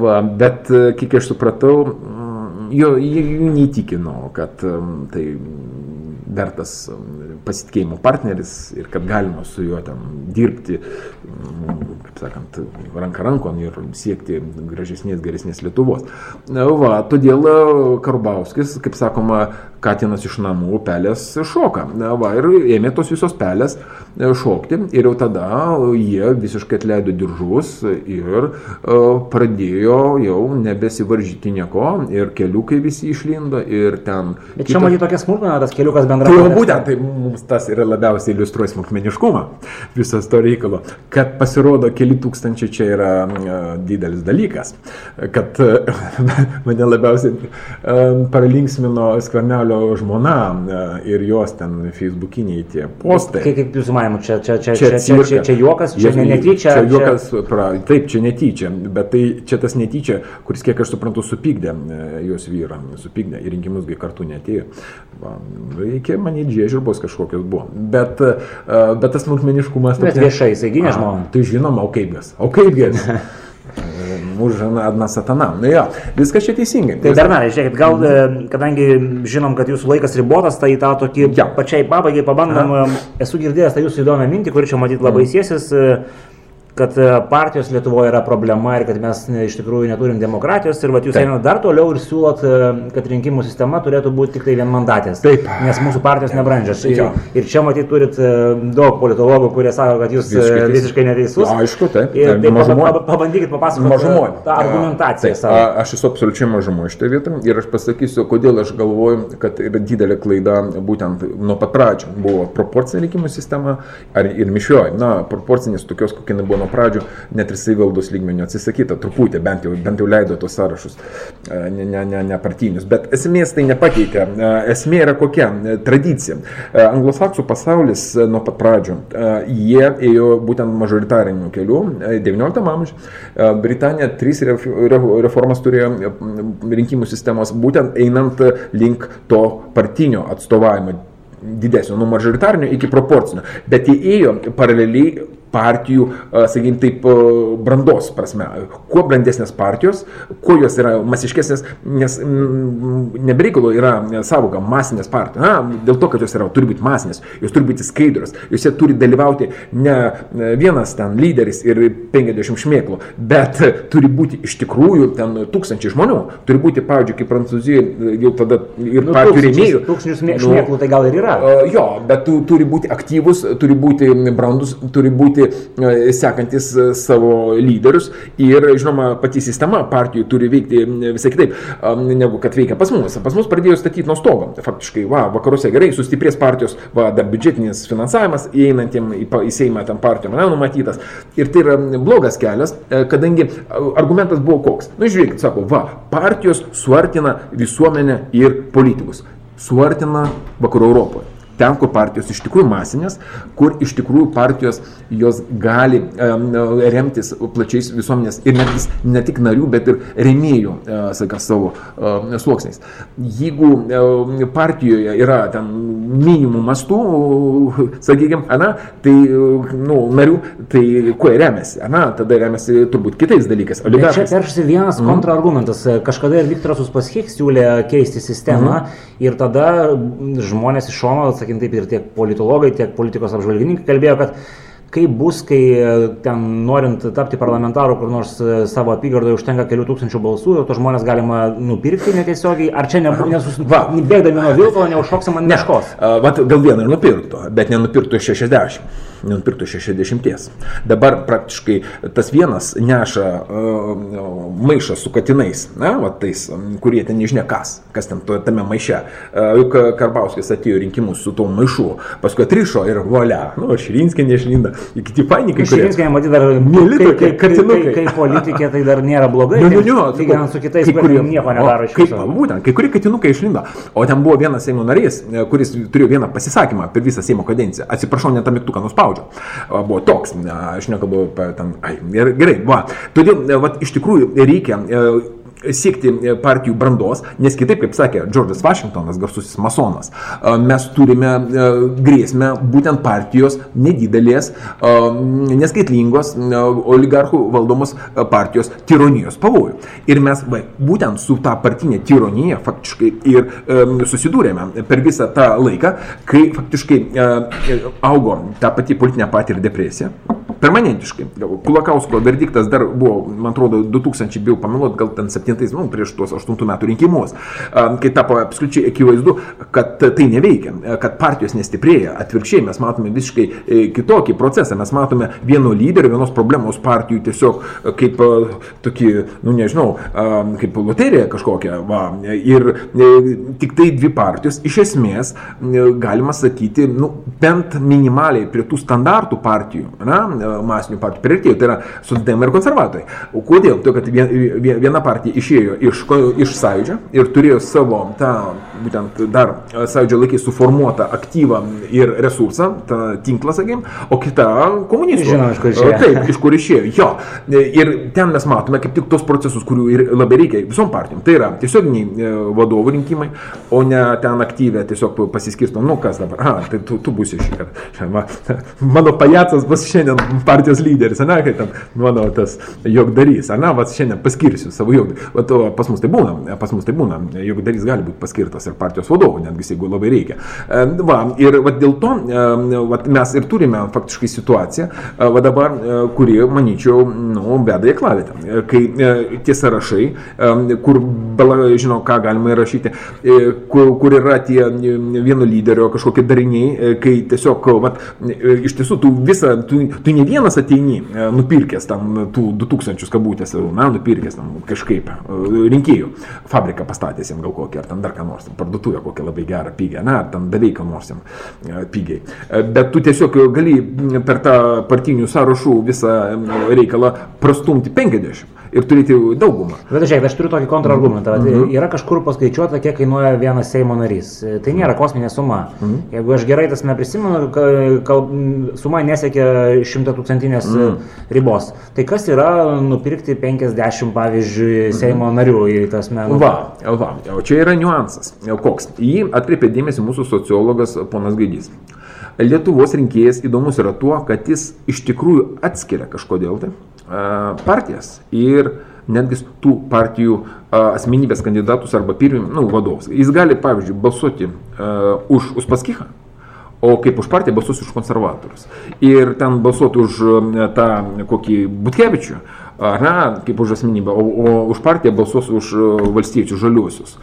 va, bet e, kiek aš supratau, mm, jo, jų neįtikino, kad mm, tai vertas um, pasitikėjimo partneris ir kad galima su juo ten dirbti, mm, kaip sakant, ranka rankon ir siekti gražesnės, geresnės Lietuvos. Va, todėl uh, Karbauskis, kaip sakoma, Katinas iš namų pelės šoka. Va, ir ėmė tos visos pelės e, šokti ir jau tada jie visiškai atleido diržus ir uh, pradėjo jau nebesivaržyti nieko ir keliukai visi išlindo ir ten. Bet čia kita... matyti tokia smulkmena, tas keliukas bendrai. Tai būtent, tai mums tas yra labiausiai iliustruoja smulkmeniškumą visos to reikalo, kad pasirodo keli tūkstančiai čia yra uh, didelis dalykas, kad mane labiausiai paralinksmino skvernelio Karolio žmona e, ir jos ten facebookiniai tie postai. Kaip, kaip jūsų manimo, čia, čia, čia, čia, čia, čia, čia juokas, čia ne, netyčia? Čia juokas, čia... Pra, taip, čia netyčia, bet tai čia tas netyčia, kuris, kiek aš suprantu, supykdė e, jos vyrą, supykdė, į rinkimus gai kartu netėjo. Reikia manyti, žiežirbos kažkokios buvo. Bet, e, bet tas smulkmeniškumas... Bet viešai, jisai gynė žmoną. Tai žinoma, o kaipgas. O kaipgas. už Adna Satana. Na jo, viskas čia teisingai. Tai Bernardai, žiūrėkit, gal, mm. kadangi žinom, kad jūsų laikas ribotas, tai tą tokį ja. pačiai pabaigai pabandom, Aha. esu girdėjęs tą jūsų įdomią mintį, kuri čia matyt labai mm. siesis. Uh, kad e, partijos Lietuvoje yra problema ir kad mes iš tikrųjų neturim demokratijos ir vat, jūs einate dar toliau ir siūlot, e, kad rinkimų sistema turėtų būti tik tai vienmandatės. Taip. Nes mūsų partijos nebrandžios. Ir, ir čia matyt turit e, daug politologų, kurie sako, kad jūs visiškai, visiškai neteisus. Ja, aišku, taip. Ir taip, mažumoje. pabandykit papasakoti mažumoje. tą argumentaciją. Taip, a, aš esu absoliučiai mažumoje šitoje vietoje ir aš pasakysiu, kodėl aš galvoju, kad yra didelė klaida būtent nuo pat pradžių. Buvo proporcinė rinkimų sistema ar ir mišioji. Na, proporcinės tokios, kokia nebuvo nuo pradžių, net ir savivaldos lygmenio atsisakyta, truputį, bent jau, bent jau leido tos sąrašus, e, ne, ne, ne, ne partinius. Bet esmės tai nepakeitė. E, esmė yra kokia? E, tradicija. Anglosaksų pasaulis nuo pat pradžių, jie ėjo būtent mažoritariniu keliu, 19 amžiuje. Britanija trys reformas turėjo rinkimų sistemos, būtent einant link to partinio atstovavimo didesnio, nuo mažoritarnio iki proporcinio. Bet jie ėjo paraleliai partijų, sakykime, taip, brandos prasme. Kuo brandesnės partijos, kuo jos yra masiškesnės, nes nebereikalo yra savoka masinės partijos. Na, dėl to, kad jos yra, turi būti masinės, jos turi būti skaidrios, jose turi dalyvauti ne vienas ten lyderis ir 50 šmėklų, bet turi būti iš tikrųjų ten tūkstančiai žmonių. Turi būti, pavyzdžiui, kaip Prancūzijoje jau tada ir nu, partijų rėmėjų. Tūkstančius šmėklų nu, tai gal ir yra. Jo, bet tu turi būti aktyvus, turi būti brandus, turi būti uh, sekantis uh, savo lyderius ir, žinoma, pati sistema partijų turi veikti visai kitaip, negu kad veikia pas mus. Pas mus pradėjo statyti nuo stogo. Faktiškai, va, vakaruose gerai, sustiprės partijos, va, dar biudžetinis finansavimas įeinantiem į, į Seimą tam partijom, ne, numatytas. Ir tai yra blogas kelias, kadangi argumentas buvo koks. Na, nu, žiūrėkit, sako, va, partijos suartina visuomenę ir politikus. Suartina vakarų Europoje ten, kur partijos iš tikrųjų masinės, kur iš tikrųjų partijos jos gali um, remtis plačiais visuomenės ir net, ne tik narių, bet ir remėjų, uh, sakas, savo uh, sluoksniais. Jeigu uh, partijoje yra ten minimum mastų, uh, sakykime, ana, tai uh, nu, narių, tai kuo remiasi, ana, tada remiasi turbūt kitais dalykais. Čia peršasi vienas mm. kontrargumentas. Kažkada ir Viktoras Uspaskich siūlė keisti sistemą mm. ir tada žmonės iš šono, sakykime, sakykim taip, ir tiek politologai, tiek politikos apžvalgininkai kalbėjo, kad kaip bus, kai e, ten norint tapti parlamentaru kur nors e, savo apygardoje užtenka kelių tūkstančių balsų, to žmonės galima nupirkti netiesiogiai, ar čia ne, nesus... Va, bėgdami nuo vilko, neužšoksim ant meškos. Vat gal vieną ir nupirktų, bet nenupirktų 60 nenupirktų 60. Dabar praktiškai tas vienas neša uh, maišą su katinais, na, va tais, kurie ten nežinia kas, kas ten to, tame maiše. Uh, juk Karbauskis atėjo rinkimus su tuo maišu, paskui atrišo ir volia, nu, Širinskė nešlinda, kiti painikai. Širinskė, matyt, dar mėly tokie katinukai. Kaip politikė tai dar nėra blogai. Nu, nu, nu, lyginant su kitais, kurie nieko nedaro iš viso. Būtent, kai kurie katinukai išlindo. O ten buvo vienas Seimo narys, kuris turėjo vieną pasisakymą per visą Seimo kadenciją. Atsiprašau, net tą mygtuką nuspaudžiau. Buvo toks, aš nekalbu ten. Ai, gerai, va. Todėl, va, iš tikrųjų reikia siekti e, partijų brandos, nes kitaip, kaip sakė Džordžas Vašingtonas, garsusis masonas, e, mes turime e, grėsmę būtent partijos nedidelės, neskaitlingos oligarchų valdomos partijos tironijos pavojų. Ir mes va, būtent su tą partinė tironija faktiškai ir susidūrėme per visą tą laiką, kai faktiškai augo ta pati politinė patirė depresija permanentiškai. Kulakausko verdiktas dar buvo, man atrodo, 2000, bijau pameluoti, gal ten 7, nu, prieš tuos 8 metų rinkimus, kai tapo absoliučiai akivaizdu, kad tai neveikia, kad partijos nestiprėja. Atvirkščiai mes matome visiškai e, kitokį procesą, mes matome vieno lyderio, vienos problemos partijų tiesiog kaip tokį, nu nežinau, kaip loterija kažkokia. Va, ir e, tik tai dvi partijos iš esmės galima sakyti, nu, bent minimaliai prie tų standartų partijų, na, masinių partijų priartėjo, tai yra sudėmai ir konservatoriai. O kodėl? Todėl, kad viena partija išėjo iš, iš sąjūdžio ir turėjo savo tą, būtent dar sąjūdžio laikai suformuotą aktyvą ir resursą, tą tinklą, sakykime, o kita komunistų. Žinoma, iš kur išėjo. Taip, iš kur išėjo. Jo. Ir ten mes matome kaip tik tos procesus, kurių ir labai reikia visom partijom. Tai yra tiesioginiai e, vadovų rinkimai, o ne ten aktyvę tiesiog pasiskirstom, nu kas dabar, a, tai tu, tu būsi šį kartą. Mano pajacas bus šiandien partijos lyderis, ne, kai ten mano tas jogdarys, ne, va šiandien paskirsiu savo jogdarį. Va, pas mus tai būna, pas mus tai būna, jogdarys gali būti paskirtas ir partijos vadovu, netgi jeigu labai reikia. E, va, ir va, dėl to e, va, mes ir turime faktiškai situaciją, e, va dabar, kuri, manyčiau, nu, veda į klavietę. Kai tie sąrašai, kur žino, ką galima įrašyti, kur, kur yra tie vieno lyderio kažkokie dariniai, kai tiesiog, va, iš tiesų, tu visą, tu, tu ne vienas ateini, nupirkęs tam tų 2000 kabutėse, na, nupirkęs tam kažkaip rinkėjų, fabriką pastatęs jam gal kokį, ar ten dar ką nors, parduotuvę kokią labai gerą pigę, na, ten beveik ką nors jam e, pigiai. Bet tu tiesiog gali per tą partinių sąrašų visą reikalą prastumti 50 ir turėti daugumą. Bet žiūrėk, aš turiu tokį kontrargumentą. Mm -hmm. Yra kažkur paskaičiuota, kiek kainuoja vienas Seimo narys. Tai nėra kosminė suma. Mm -hmm. Jeigu aš gerai tas neprisimenu, kal, suma nesiekia šimta tūkstantinės mm -hmm. ribos. Tai kas yra nupirkti 50, pavyzdžiui, mhm. Seimo mm -hmm. narių į tas menų? Va, va, o čia yra niuansas. Koks? Jį atkreipė dėmesį mūsų sociologas ponas Gaidys. Lietuvos rinkėjas įdomus yra tuo, kad jis iš tikrųjų atskiria kažkodėl tai partijas ir netgi tų partijų asmenybės kandidatus arba pirminius nu, vadovus. Jis gali, pavyzdžiui, balsuoti uh, už Uspaskichą, o kaip už partiją balsuos už konservatorius. Ir ten balsuoti už tą kokį Butkevičių, na, kaip už asmenybę, o, o už partiją balsuos už valstiečių žaliuosius.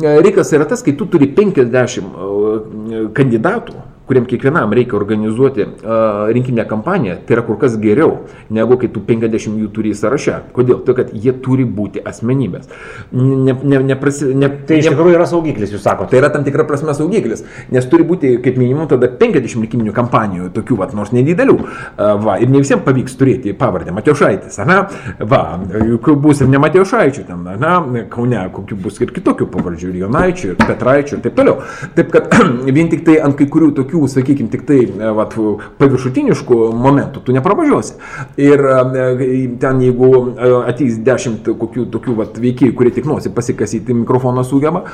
Reikas yra tas, kai tu turi 50 kandidatų kuriam kiekvienam reikia organizuoti uh, rinkiminę kampaniją, tai yra kur kas geriau, negu kai tu 50 jų turi sąraše. Kodėl? Tai kad jie turi būti asmenybės. Ne, ne, ne, prasi, ne, tai iš tikrųjų yra saugiklis, jūs sakote. Tai yra tam tikra prasme saugiklis, nes turi būti kaip minimum tada 50 rinkiminių kampanijų, tokių, vat, nors nedidelių. Uh, va, ir ne visiems pavyks turėti pavardę Mateušaitis, na, va, juk bus ir ne Mateušaičių ten, na, Kaune, kokių bus ir kitokių pavardžių, ir Jonaičių, ir Petraičių, ir taip toliau. Taip kad vien tik tai ant kai kurių tokių tokių, sakykime, tik tai e, vat, paviršutiniškų momentų tu nepravažiuosi. Ir e, ten jeigu e, ateis dešimt kokių tokių vat, veikėjų, kurie tik nosi pasikasyti mikrofoną sugeba,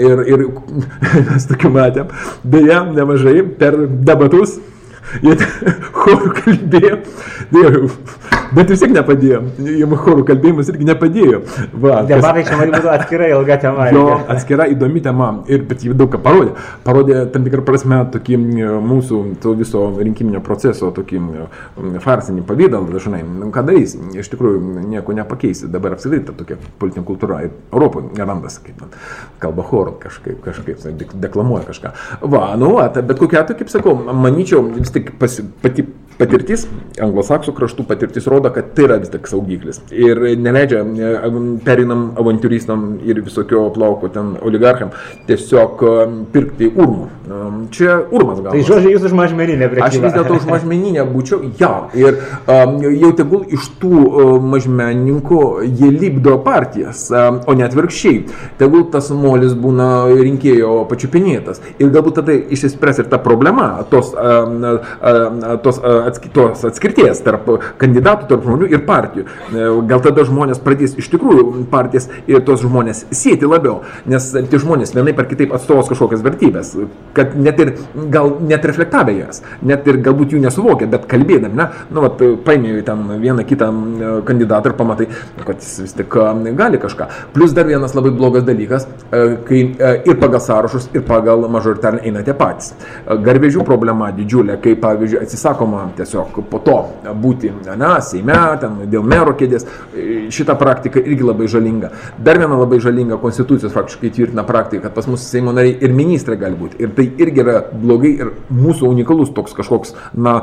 ir, ir mes tokių matėm, beje, nemažai per debatus jie chorų kalbėjo, bet vis tiek nepadėjo, jiem chorų kalbėjimas irgi nepadėjo. Va, Debatai čia man būtų atskira ilga tema. Jo, atskira įdomi tema, ir, bet jie daug ką parodė. Parodė tam tikrą prasme tokį mūsų to viso rinkiminio proceso, tokį farsinį pavydalą dažnai. Ką darys, iš tikrųjų nieko nepakeisi. Dabar apskritai ta tokia politinė kultūra Europoje randasi, kaip kalba chorų kažkaip, kažkaip deklamuoja kažką. Va, nu, va, bet kokia atveju, kaip sakau, manyčiau, vis tik pasi, pati patirtis, anglosaksų kraštų patirtis rodo, kad tai yra vis tik saugiklis. Ir neleidžia perinam avantūristam ir visokio plauko ten oligarcham tiesiog e, pirkti urmų. E, čia urmas gal. Tai žodžiai jūs už mažmeninę prekybą. Aš vis dėlto už mažmeninę būčiau, ja. Ir um, jau tegul iš tų uh, mažmenininkų jie lipdo partijas, um, o ne atvirkščiai. Tegul tas molis būna rinkėjo pačiupinėtas. Ir galbūt tada išsispręs ir ta problema, tos, um, tos uh, tos atskirties tarp kandidatų, tarp žmonių ir partijų. E, gal tada žmonės pradės iš tikrųjų partijas ir tos žmonės sėti labiau, nes tie žmonės vienaip ar kitaip atstovos kažkokias vertybės, kad net ir gal net reflektavę jas, net ir galbūt jų nesuvokia, bet kalbėdami, na, nu, vat, paimė ten vieną kitą kandidatą ir pamatai, kad jis vis tik gali kažką. Plus dar vienas labai blogas dalykas, kai ir pagal sąrašus, ir pagal mažoritarinę einate patys. Garvežių problema didžiulė, kai pavyzdžiui atsisakoma tiesiog po to būti, na, Seime, ten dėl mero kėdės. Šita praktika irgi labai žalinga. Dar viena labai žalinga konstitucijos faktiškai tvirtina praktika, kad pas mus Seimo nariai ir ministrai gali būti. Ir tai irgi yra blogai ir mūsų unikalus toks kažkoks, na,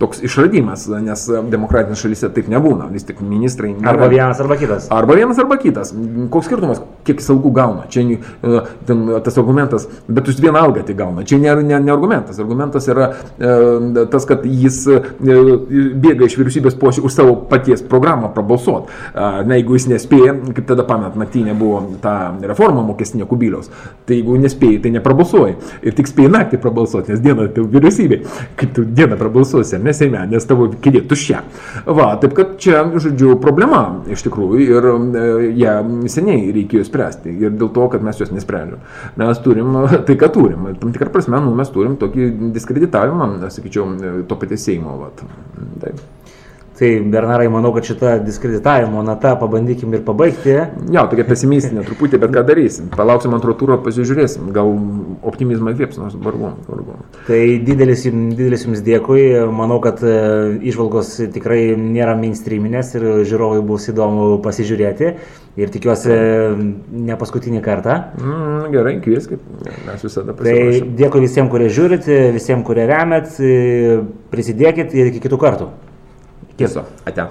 toks išradimas, nes demokratinės šalyse taip nebūna. Vis tik ministrai. Nėra. Arba vienas, arba kitas. Arba vienas, arba kitas. Koks skirtumas, kiek jis algų gauna? Čia e, ten, tas argumentas, bet už vieną algą tai gauna. Čia ne, ne, ne argumentas. Argumentas yra e, tas, kad jis bėga iš vyriausybės posėdžių už savo paties programą prabalsuoti. Na, jeigu jis nespėja, kaip tada pamet, naktinė buvo ta reforma mokestinė kubiliaus, tai jeigu nespėjai, tai neprabalsuoji. Ir tik spėjai naktį prabalsuoti, nes dieną tai vyriausybė, kaip tu dieną prabalsuosi, nes Seime, nes tavo kėdė tuščia. Va, taip kad čia, žodžiu, problema iš tikrųjų ir ją seniai reikėjo spręsti. Ir dėl to, kad mes jos nesprendžiam. Mes turim tai, ką turim. Tam tikrą prasme, nu, mes turim tokį diskreditavimą, sakyčiau, to paties Seimo. Vat. Taip. Tai Bernarai, manau, kad šitą diskreditavimo natą pabandykim ir pabaigti. Jo, tokia pesimistinė truputį, bet ką darysim? Palauksim antro turo, pasižiūrėsim. Gal optimizmą įkvėps, nors vargu. Tai didelis, didelis jums dėkui. Manau, kad išvalgos tikrai nėra mainstreaminės ir žiūrovai bus įdomu pasižiūrėti. Ir tikiuosi ne paskutinį kartą. Mm, gerai, kvieskit, mes visada pasižiūrėsime. Tai dėkui visiems, kurie žiūrit, visiems, kurie remet, prisidėkit ir iki kitų kartų. Tiesa, ate.